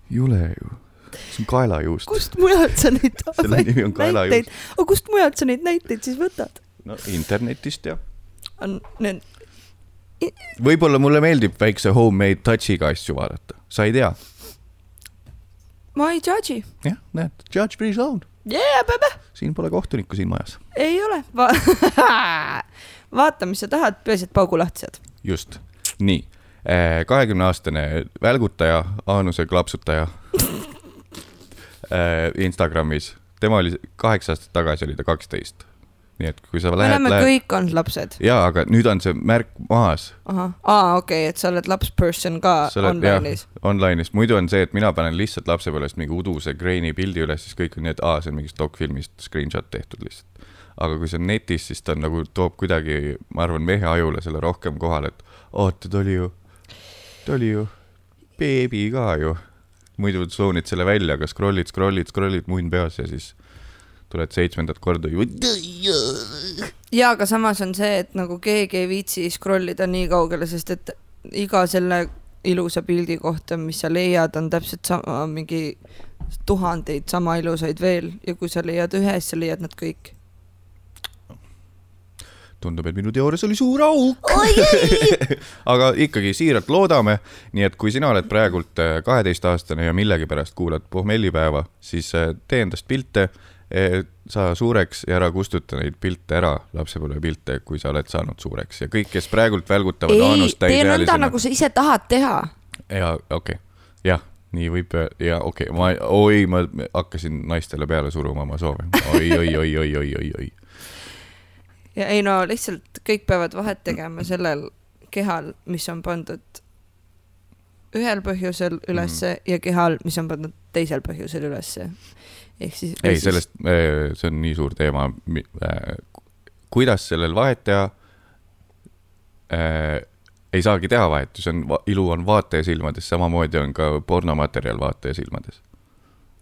jule ju, see on kaelajuust. kust mujalt sa neid Selle nimi on kaelajuust. aga kust mujalt sa neid näiteid siis võtad? no internetist ja. on need, võib-olla mulle meeldib väikse homemade touch'iga asju vaadata, sa ei tea. ma ei judge'i. jah, näed, judge free zone, Yeah, baby. siin pole kohtunikku siin majas. ei ole Va. vaata, mis sa tahad, peaasi, et paugu lahti saad. just, nii, kahekümne aastane välgutaja, Aanuse klapsutaja äh, Instagramis, tema oli kaheksa aastat tagasi oli ta kaksteist. Nii et kui sa me lähed, oleme lähed kõik olnud lapsed. jaa, aga nüüd on see märk maas, ahah, aa okei okay,, et sa oled lapsperson ka sa oled online'is., online'is, muidu on see, et mina panen lihtsalt lapsepõlvest mingi uduse kreeni pildi üles, siis kõik on nii, et aa, see on mingist dokfilmist screenshot tehtud lihtsalt. aga kui see on netis, siis ta on nagu toob kuidagi, ma arvan, mehe ajule selle rohkem kohale, et oota, ta oli ju, ta oli ju beebi ka ju. muidu tsoonid selle välja, aga scroll'id, scroll'id, scroll'id munn peas ja siis tuled seitsmendat korda ju. ja aga samas on see, et nagu keegi ei viitsi scroll ida nii kaugele, sest et iga selle ilusa pildi kohta, mis sa leiad, on täpselt sama, mingi tuhandeid sama ilusaid veel ja kui sa leiad ühe, siis sa leiad nad kõik. tundub, et minu teoorias oli suur auk. aga ikkagi siiralt loodame, nii et kui sina oled praegult äh, kaheteistaastane ja millegipärast kuulad pohmellipäeva, siis äh, tee endast pilte, saa suureks ja ära kustuta neid pilte ära, lapsepõlvepilte, kui sa oled saanud suureks ja kõik, kes praegult välgutavad ei Aanust, tee nõnda, täisealisena nagu sa ise tahad teha. ja okei okay., jah, nii võib ja okei okay., ma, oi, ma hakkasin naistele peale suruma oma soove oi, oi, oi, oi, oi, oi, oi. ja ei no lihtsalt kõik peavad vahet tegema sellel kehal, mis on pandud ühel põhjusel ülesse mm. ja kehal, mis on pandud teisel põhjusel ülesse. Ehk siis. ei, sellest, see on nii suur teema. kuidas sellel vahet teha? ei saagi teha vahet, see on, ilu on vaataja silmades, samamoodi on ka pornomaterjal vaataja silmades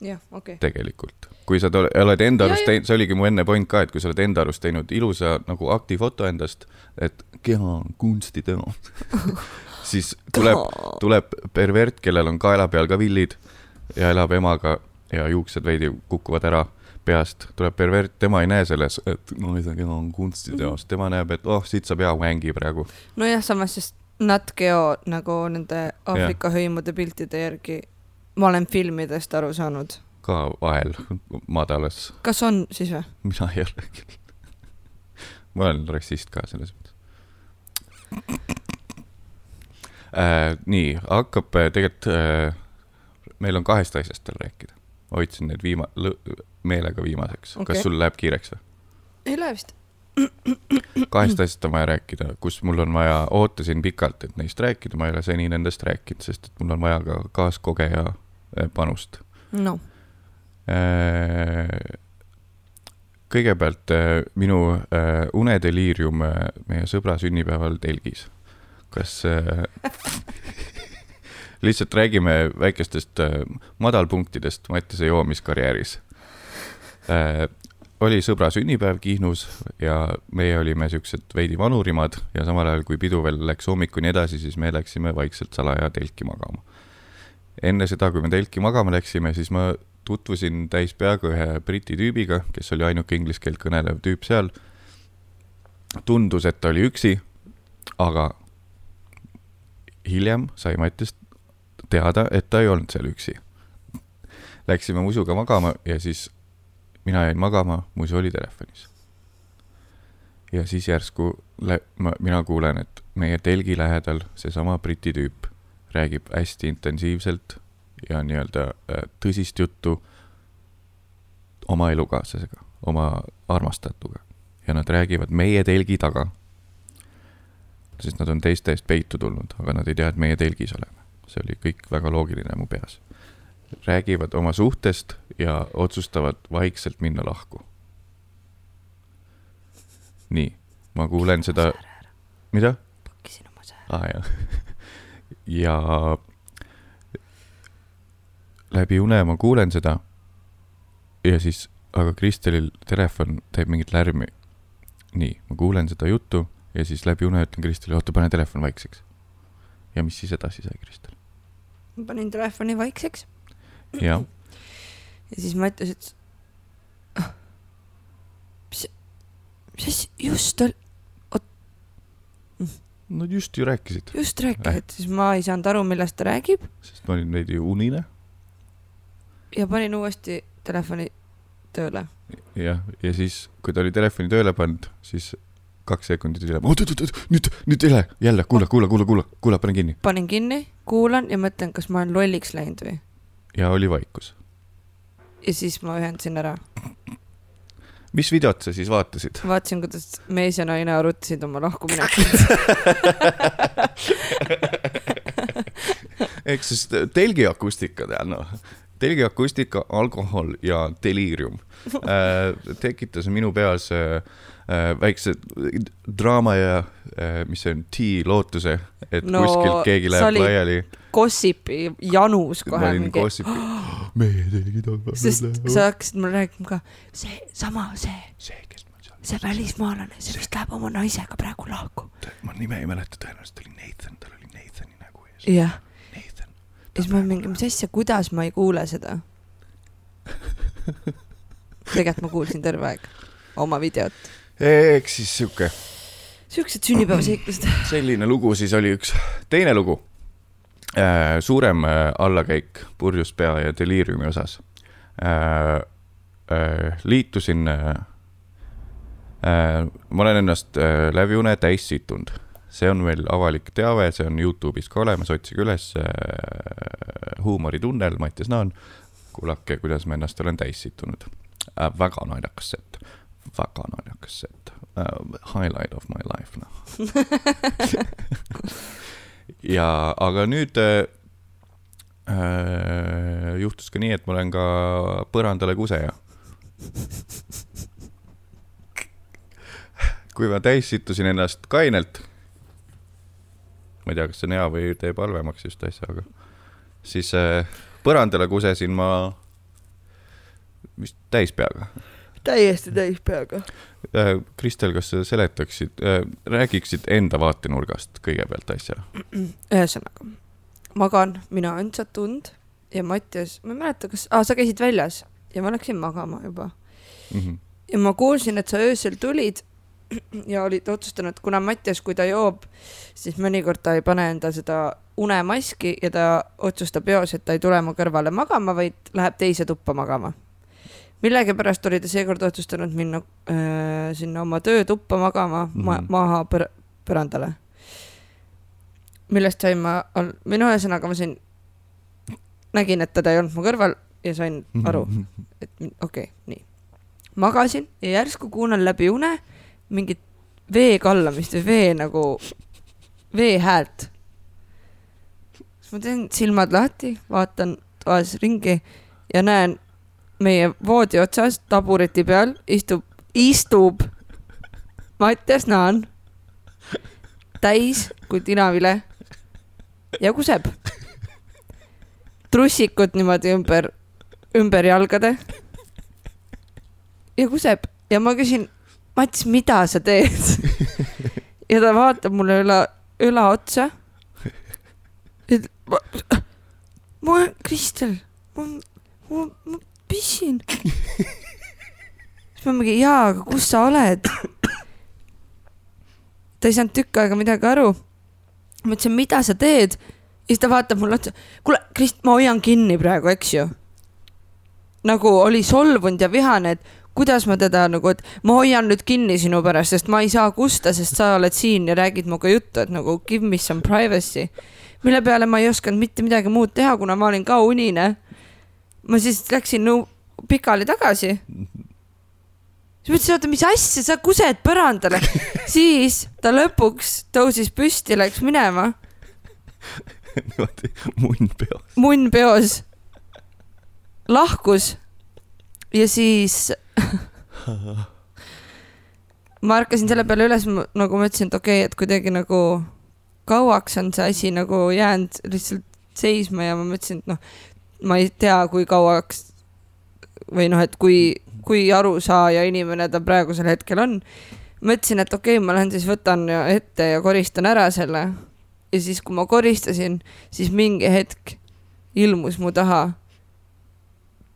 jah, okei okay.. tegelikult. kui sa tol- oled enda arust teinud, see oligi mu enne point ka, et kui sa oled enda arust teinud ilusa nagu aktifoto endast, et keha on kunstiteos, siis tuleb, tuleb pervert, kellel on kaela peal ka villid ja elab emaga ja juuksed veidi kukuvad ära peast, tuleb pervert, tema ei näe selles, et no keha on kunstiteos, tema näeb, et oh, siit saab hea vängi praegu. nojah, samas sest Nat Geo nagu nende Aafrika hõimude piltide järgi, ma olen filmidest aru saanud. ka vahel madalas, kas on siis või? mina ei ole küll. ma olen rassist ka selles mõttes äh,. nii, hakkab äh, tegelikult äh,, meil on kahest asjast veel rääkida. Hoidsin need viima-, meelega viimaseks okay., kas sul läheb kiireks või? ei lähe vist. kahest asjast on vaja rääkida, kus mul on vaja, ootasin pikalt, et neist rääkida, ma ei ole seni nendest rääkinud, sest et mul on vaja ka kaaskogeja äh, panust. noh, kõigepealt äh, minu äh, unedeliirium äh, meie sõbra sünnipäeval telgis. kas äh, lihtsalt räägime väikestest äh, madalpunktidest Mattiase joomiskarjääris äh,. oli sõbra sünnipäev Kihnus ja meie olime siuksed veidi vanurimad ja samal ajal, kui pidu veel läks hommikuni edasi, siis me läksime vaikselt salaja telki magama. enne seda, kui me telki magama läksime, siis ma tutvusin täis peaga ühe briti tüübiga, kes oli ainuke inglise keelt kõnelev tüüp seal. tundus, et ta oli üksi, aga hiljem sai Mattiast teada, et ta ei olnud seal üksi. läksime musuga magama ja siis mina jäin magama, musu oli telefonis. ja siis järsku lä-, ma, mina kuulen, et meie telgi lähedal seesama Briti tüüp räägib hästi intensiivselt ja nii-öelda äh, tõsist juttu oma elukaaslasega, oma armastatuga ja nad räägivad meie telgi taga. sest nad on teiste eest peitu tulnud, aga nad ei tea, et meie telgis oleme. See oli kõik väga loogiline mu peas. räägivad oma suhtest ja otsustavad vaikselt minna lahku. nii, ma kuulen seda, mida? pakkisin oma sääre. aa ah, jah. ja läbi une ma kuulen seda. ja siis, aga Kristelil telefon teeb mingit lärmi. nii, ma kuulen seda juttu ja siis läbi une ütlen Kristelile, oota, pane telefon vaikseks. ja mis siis edasi sai, Kristel? Ma panin telefoni vaikseks. Jah, ja siis ma ütlesin, et ah, mis, mis asi just oli, no just ju rääkisid, just rääkisid, siis ma ei saanud aru, millest ta räägib. Sest ma olin veidi unine. Ja panin uuesti telefoni tööle. jah, ja siis, kui ta oli telefoni tööle pannud, siis kaks sekundit hiljem, oot, oot, oot, nüüd, nüüd jälle, jälle, kuula, kuula, kuula, kuula, kuula, pane kinni. panin kinni, kuulan ja mõtlen, kas ma olen lolliks läinud või. ja oli vaikus. ja siis ma ühendasin ära. mis videot sa siis vaatasid? vaatasin, kuidas mees ja naine arutasid oma lahkuminekut. ehk siis telgi akustika tead noh, telgi akustika, alkohol ja deliirium äh, tekitas minu peas äh, väikse draama ja äh, mis see on, T-lootuse, et No, kuskilt keegi läheb laiali. Gossipi janus ma kohe olin mingi, gossipi, meie telgi taga. sest sa hakkasid mulle rääkima ka, see sama, see, see, kes ma seal, see välismaalane, see vist läheb oma naisega praegu lahku. ma nime ei mäleta, tõenäoliselt oli Nathan, tal oli Nathani nägu ees. jah, Nathan. ja siis ma olin mingi, mis asja, kuidas ma ei kuule seda? tegelikult ma kuulsin terve aeg oma videot. Eks siis sihuke siuksed sünnipäevaseiklused. selline lugu siis oli üks, teine lugu. suurem äh, allakäik purjus pea ja deliiriumi osas. liitusin, ma olen ennast äh, läbi une täis situnud, see on veel avalik teave, see on Youtube'is ka olemas, otsige üles äh, huumoritunnel, Mattias Naan. kuulake, kuidas ma ennast olen täis situnud äh,. väga naljakas set, väga naljakas set uh,. Highlight of my life, noh. ja, aga nüüd äh, juhtus ka nii, et ma olen ka põrandale kuseja. kui ma täis sittusin ennast kainelt, ma ei tea, kas see on hea või teeb halvemaks just asja, aga siis äh, põrandale kusesin ma vist täispeaga täiesti täis peaga. Äh, Kristel, kas sa seletaksid, räägiksid enda vaatenurgast kõigepealt asja? ühesõnaga, magan mina õndsat tund ja Mattias, ma ei mäleta, kas ah,, sa käisid väljas ja ma läksin magama juba Mhm. ja ma kuulsin, et sa öösel tulid ja olid otsustanud, kuna Mattias, kui ta joob, siis mõnikord ta ei pane enda seda unemaski ja ta otsustab eos, et ta ei tule mu kõrvale magama, vaid läheb teise tuppa magama. Millegipärast oli ta seekord otsustanud minna äh, sinna oma töötuppa magama mm, -hmm. ma Mhm. maha põr põrandale. millest sain ma, minu ühesõnaga ma sain, nägin, et teda ei olnud mu kõrval ja sain aru, et okei okay,, nii. magasin ja järsku kuulen läbi une mingit vee kallamist või vee nagu, vee häält. siis ma teen silmad lahti, vaatan toas ringi ja näen meie voodi otsas tabureti peal istub, istub Mattias Naan, täis kui tinavile ja kuseb. trussikud niimoodi ümber, ümber jalgade ja kuseb ja ma küsin, Mats, mida sa teed? ja ta vaatab mulle üle, õla otsa. ma, ma, Kristel, ma, ma, ma pissin. siis ma mingi, jaa, aga kus sa oled? ta ei saanud tükk aega midagi aru. ma ütlesin, mida sa teed? ja siis ta vaatab mulle otsa, kuule, Krist, ma hoian kinni praegu, eks ju. nagu oli solvunud ja vihane, et kuidas ma teda nagu, et ma hoian nüüd kinni sinu pärast, sest ma ei saa kusta, sest sa oled siin ja räägid minuga juttu, et nagu give me some privacy. mille peale ma ei osanud mitte midagi muud teha, kuna ma olin ka unine. Ma siis läksin nõu-, pikali tagasi. siis mõtlesin, oota, mis asja, sa kused põrandale. siis ta lõpuks tõusis püsti, läks minema, niimoodi munn peos. munn peos, lahkus ja siis ma ärkasin selle peale üles, nagu ma ütlesin, et okei okay,, et kuidagi nagu kauaks on see asi nagu jäänud lihtsalt seisma ja ma mõtlesin, et noh, ma ei tea, kui kauaks või noh, et kui, kui arusaaja inimene ta praegusel hetkel on. mõtlesin, et okei okay,, ma lähen siis võtan ette ja koristan ära selle. ja siis, kui ma koristasin, siis mingi hetk ilmus mu taha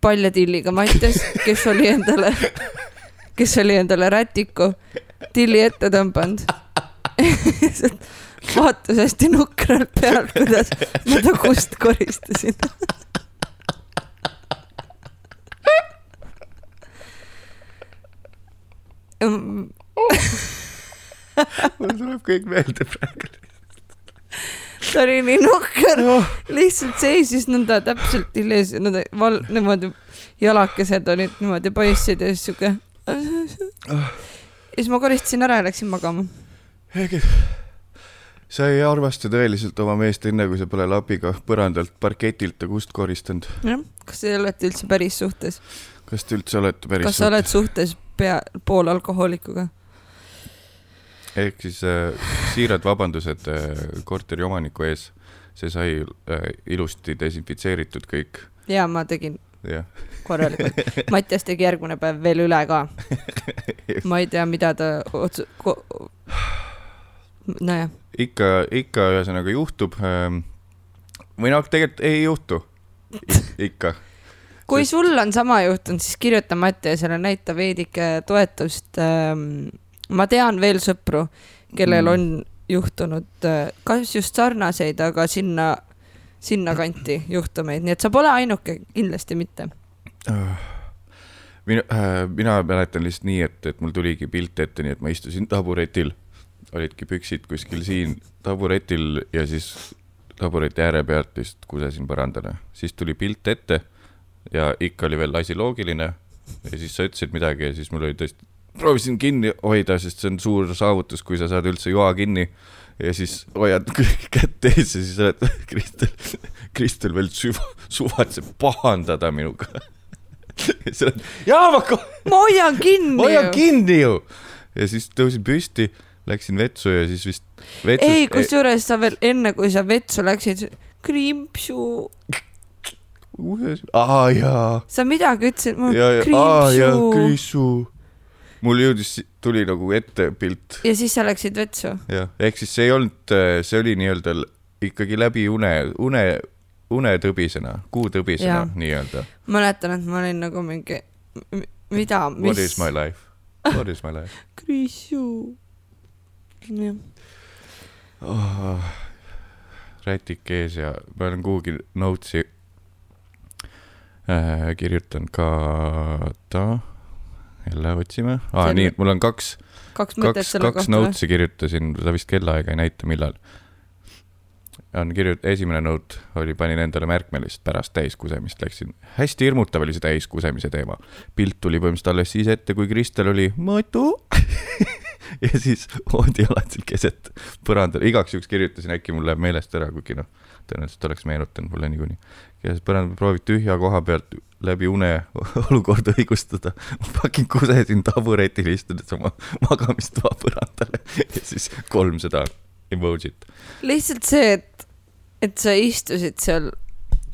paljatilliga Mattias, kes oli endale, kes oli endale rätiku tilli ette tõmbanud. vaatas hästi nukralt pealt, kuidas ma ta kust koristasin. Mul tuleb kõik meelde praegu. ta oli nii nukker, lihtsalt seisis nõnda täpselt tilli ees, nõnda val-, niimoodi jalakesed olid niimoodi paistsid ja siis siuke. ja siis ma koristasin ära ja läksin magama. sa ei armasta tõeliselt oma meest enne, kui sa pole labiga põrandalt, parketilt ja kust koristanud. jah, kas te olete üldse päris suhtes? kas te üldse olete päris kas sa oled suhtes pea, poolalkohoolikuga? ehk siis äh, siirad vabandused äh, korteri omaniku ees. see sai äh, ilusti desinfitseeritud kõik, ja ma tegin jah. korralikult. Mattias tegi järgmine päev veel üle ka. ma ei tea, mida ta otsu-, nojah, ikka, ikka ühesõnaga juhtub ähm,. või noh, tegelikult ei juhtu. ikka. Kui Sest- sul on sama juhtunud, siis kirjuta Mattiasele, näita veidike toetust. ma tean veel sõpru, kellel Mm. on juhtunud äh, kas just sarnaseid, aga sinna, sinnakanti juhtumeid, nii et sa pole ainuke, kindlasti mitte. mina äh,, mina mäletan lihtsalt nii, et, et mul tuligi pilt ette, nii et ma istusin taburetil, olidki püksid kuskil siin taburetil ja siis tabureti ääre pealt lihtsalt kusesin põrandale, siis tuli pilt ette ja ikka oli veel asi loogiline ja siis sa ütlesid midagi ja siis mul oli tõesti, proovisin kinni hoida, sest see on suur saavutus, kui sa saad üldse joa kinni ja siis hoiad kätt ees ja siis oled Kristel, Kristel veel süva, suvatseb pahandada minuga ja siis oled, jaa ma ko- ma hoian kinni ma hoian ju. kinni ju. ja siis tõusin püsti, läksin vetsu ja siis vist vetsus. ei, kusjuures sa veel enne, kui sa vetsu läksid, krimpsu, aa jaa, sa midagi ütlesid, jaa, krimpsu kriisu. mul jõudis, tuli nagu ette pilt, ja siis sa läksid vetsu. jah, ehk siis see ei olnud, see oli nii-öelda ikkagi läbi une, une, unetõbisena, kuutõbisena nii-öelda. mäletan, et ma olin nagu mingi, mida, mis. What is my life? What is my life? kriisu. jah, oh,. rätik ees ja ma olen kuhugi notes'i äh, kirjutanud ka ta, jälle otsime ah,, nii, mul on kaks, kaks kaks, kaks notes'i kirjutasin, ta vist kellaaega ei näita, millal. on kirjut-, esimene note oli, panin endale märkme lihtsalt pärast täiskusemist. Läksin, hästi hirmutav oli see täiskusemise teema. pilt tuli põhimõtteliselt alles siis ette, kui Kristel oli Matu ja siis voodijalad seal keset põrandal, igaks juhuks kirjutasin, äkki mul läheb meelest ära, kuigi noh, tõenäoliselt oleks meenutanud mulle niikuinii. põrandal, proovid tühja koha pealt läbi une olukorda õigustada. ma fucking kusesin taburetil istudes oma magamistoa põrandale ja siis kolm seda emotsit. lihtsalt see, et, et sa istusid seal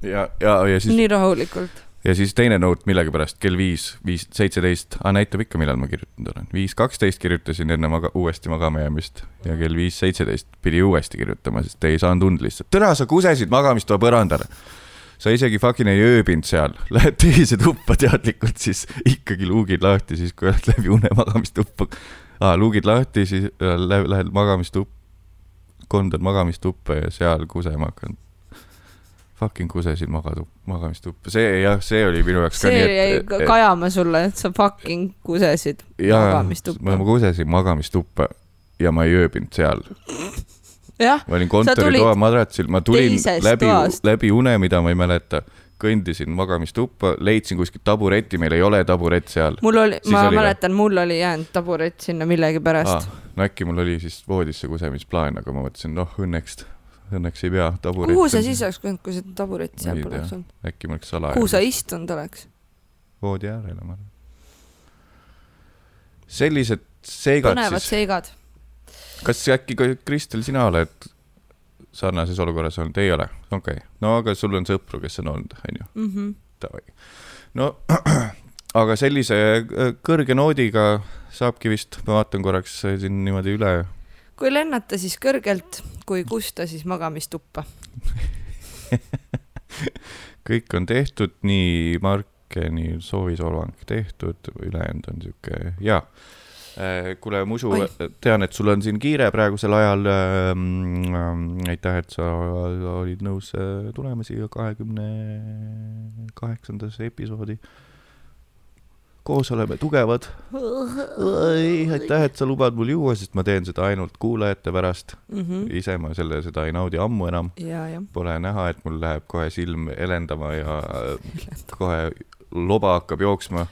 ja, ja, ja siis, nii rahulikult. Ja siis teine note millegipärast kell viis, viis, seitseteist, näitab ikka, millal ma kirjutanud olen. viis kaksteist kirjutasin enne maga-, uuesti magama jäämist ja kell viis seitseteist pidi uuesti kirjutama, sest ei saanud und lihtsalt. täna sa kusesid magamistoa põrandale. sa isegi fucking ei ööbinud seal, lähed teise tuppa teadlikult, siis ikkagi luugid lahti, siis kui oled läbi une magamistuppa ah,. luugid lahti, siis äh, lähed, lähed magamistuppa, koondad magamistuppa ja seal kusema hakanud. Fucking kusesin magadu-, magamistuppa, see jah, see oli minu jaoks ka see nii, jäi et ka, kajama sulle, et sa fucking kusesid jaa, magamistuppa ma. kusesin magamistuppa ja ma ei ööbinud seal. ma olin kontoritoa madratsil, ma tulin läbi läbi une, mida ma ei mäleta, kõndisin magamistuppa, leidsin kuskilt tabureti, meil ei ole taburet seal. mul oli, ma oli mäletan, mul oli jäänud taburet sinna millegipärast Ah, no äkki mul oli siis voodisse kusemisplaan, aga ma mõtlesin, noh õnneks, õnneks ei pea taburet. kuhu sa siis oleks käinud, kui seda taburetti Ma seal poleks olnud? äkki ma oleks salaja. kuhu sa istunud oleks? voodi äärele, ma arvan. sellised seigad põnevad siis, seigad. kas äkki ka Kristel, sina oled sarnases olukorras olnud, ei ole, okei okay., no aga sul on sõpru, kes on olnud, onju, Mhm. davai. no aga sellise äh, kõrge noodiga saabki vist, ma vaatan korraks äh, siin niimoodi üle, kui lennata, siis kõrgelt, kui kusta, siis magamistuppa. kõik on tehtud, nii Markeni soovisolvang tehtud, ülejäänud on sihuke, jaa. kuule, Musu tean, et sul on siin kiire praegusel ajal ähm,. aitäh, et sa olid nõus äh, tulema siia kahekümne kaheksandasse episoodi. Koos oleme tugevad. aitäh, et sa lubad mul juua, sest ma teen seda ainult kuulajate pärast. ise ma selle, seda ei naudi ammu enam. Pole näha, et mul läheb kohe silm helendama ja kohe loba hakkab jooksma.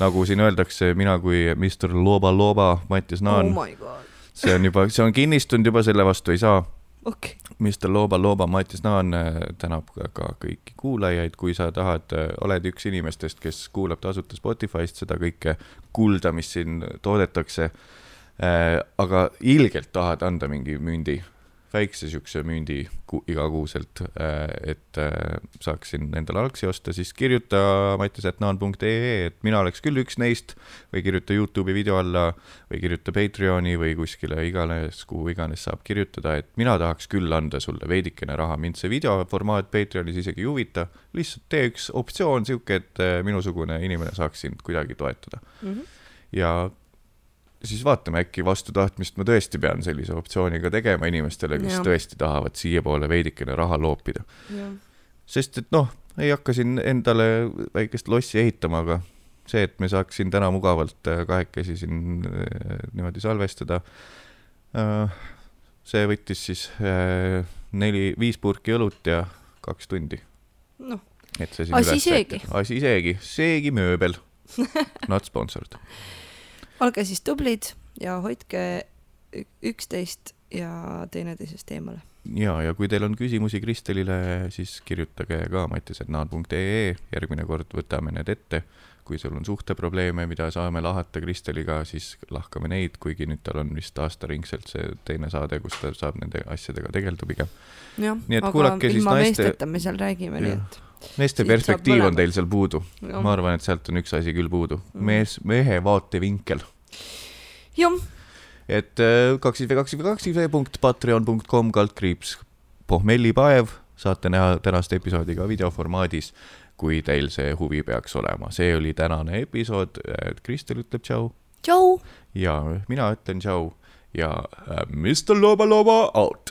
nagu siin öeldakse, mina kui Mr Loba Loba Mattias oh Naan, my god. see on juba, see on kinnistunud juba, selle vastu ei saa. okei. Mr Loba Loba Mattias Naan äh, tänab ka, kõiki kuulajaid, kui sa tahad, oled üks inimestest, kes kuulab tasuta Spotify'st seda kõike kulda, mis siin toodetakse. aga ilgelt tahad anda mingi mündi, väikse siukse mündi ku, igakuuselt, et äh, saaksin endale algsi osta, siis kirjuta mattias.naan.ee, et mina oleks küll üks neist või kirjuta Youtube'i video alla või kirjuta Patreoni või kuskile iganes, kuhu iganes saab kirjutada, et mina tahaks küll anda sulle veidikene raha, mind see videoformaat Patreonis isegi ei huvita, lihtsalt tee üks optsioon sihuke, et äh, minusugune inimene saaks sind kuidagi toetada. Mhm. ja siis vaatame, äkki vastu tahtmist ma tõesti pean sellise optsiooniga tegema inimestele, kes Jah. tõesti tahavad siiapoole veidikene raha loopida. sest et noh, ei hakka siin endale väikest lossi ehitama, aga see, et me saaks siin täna mugavalt äh, kahekesi siin äh, niimoodi salvestada, see võttis siis äh, neli, viis purki õlut ja kaks tundi, noh, et see siin Asi seegi. asi seegi, seegi mööbel, not sponsored. Olge siis tublid ja hoidke üksteist ja teineteisest eemale. ja, ja kui teil on küsimusi Kristelile, siis kirjutage ka mattias.naan.ee, järgmine kord võtame need ette. kui sul on suhteprobleeme, mida saame lahata Kristeliga, siis lahkame neid, kuigi nüüd tal on vist aastaringselt see teine saade, kus ta saab nende asjadega tegeleda pigem. jah, aga ilma naiste- meesteta me seal räägime, nii et. Meeste perspektiiv on teil seal puudu. Jah. ma arvan, et sealt on üks asi küll puudu, Mm. mees, mehe vaatevinkel. jah, et äh, kaks V kaks V kaks V punkt patreon.com kaldkriips pohmellipaev, saate näha tänast episoodi ka videoformaadis, kui teil see huvi peaks olema. see oli tänane episood, Kristel ütleb tšau tšau. ja mina ütlen tšau ja äh, Mr Loba Loba out.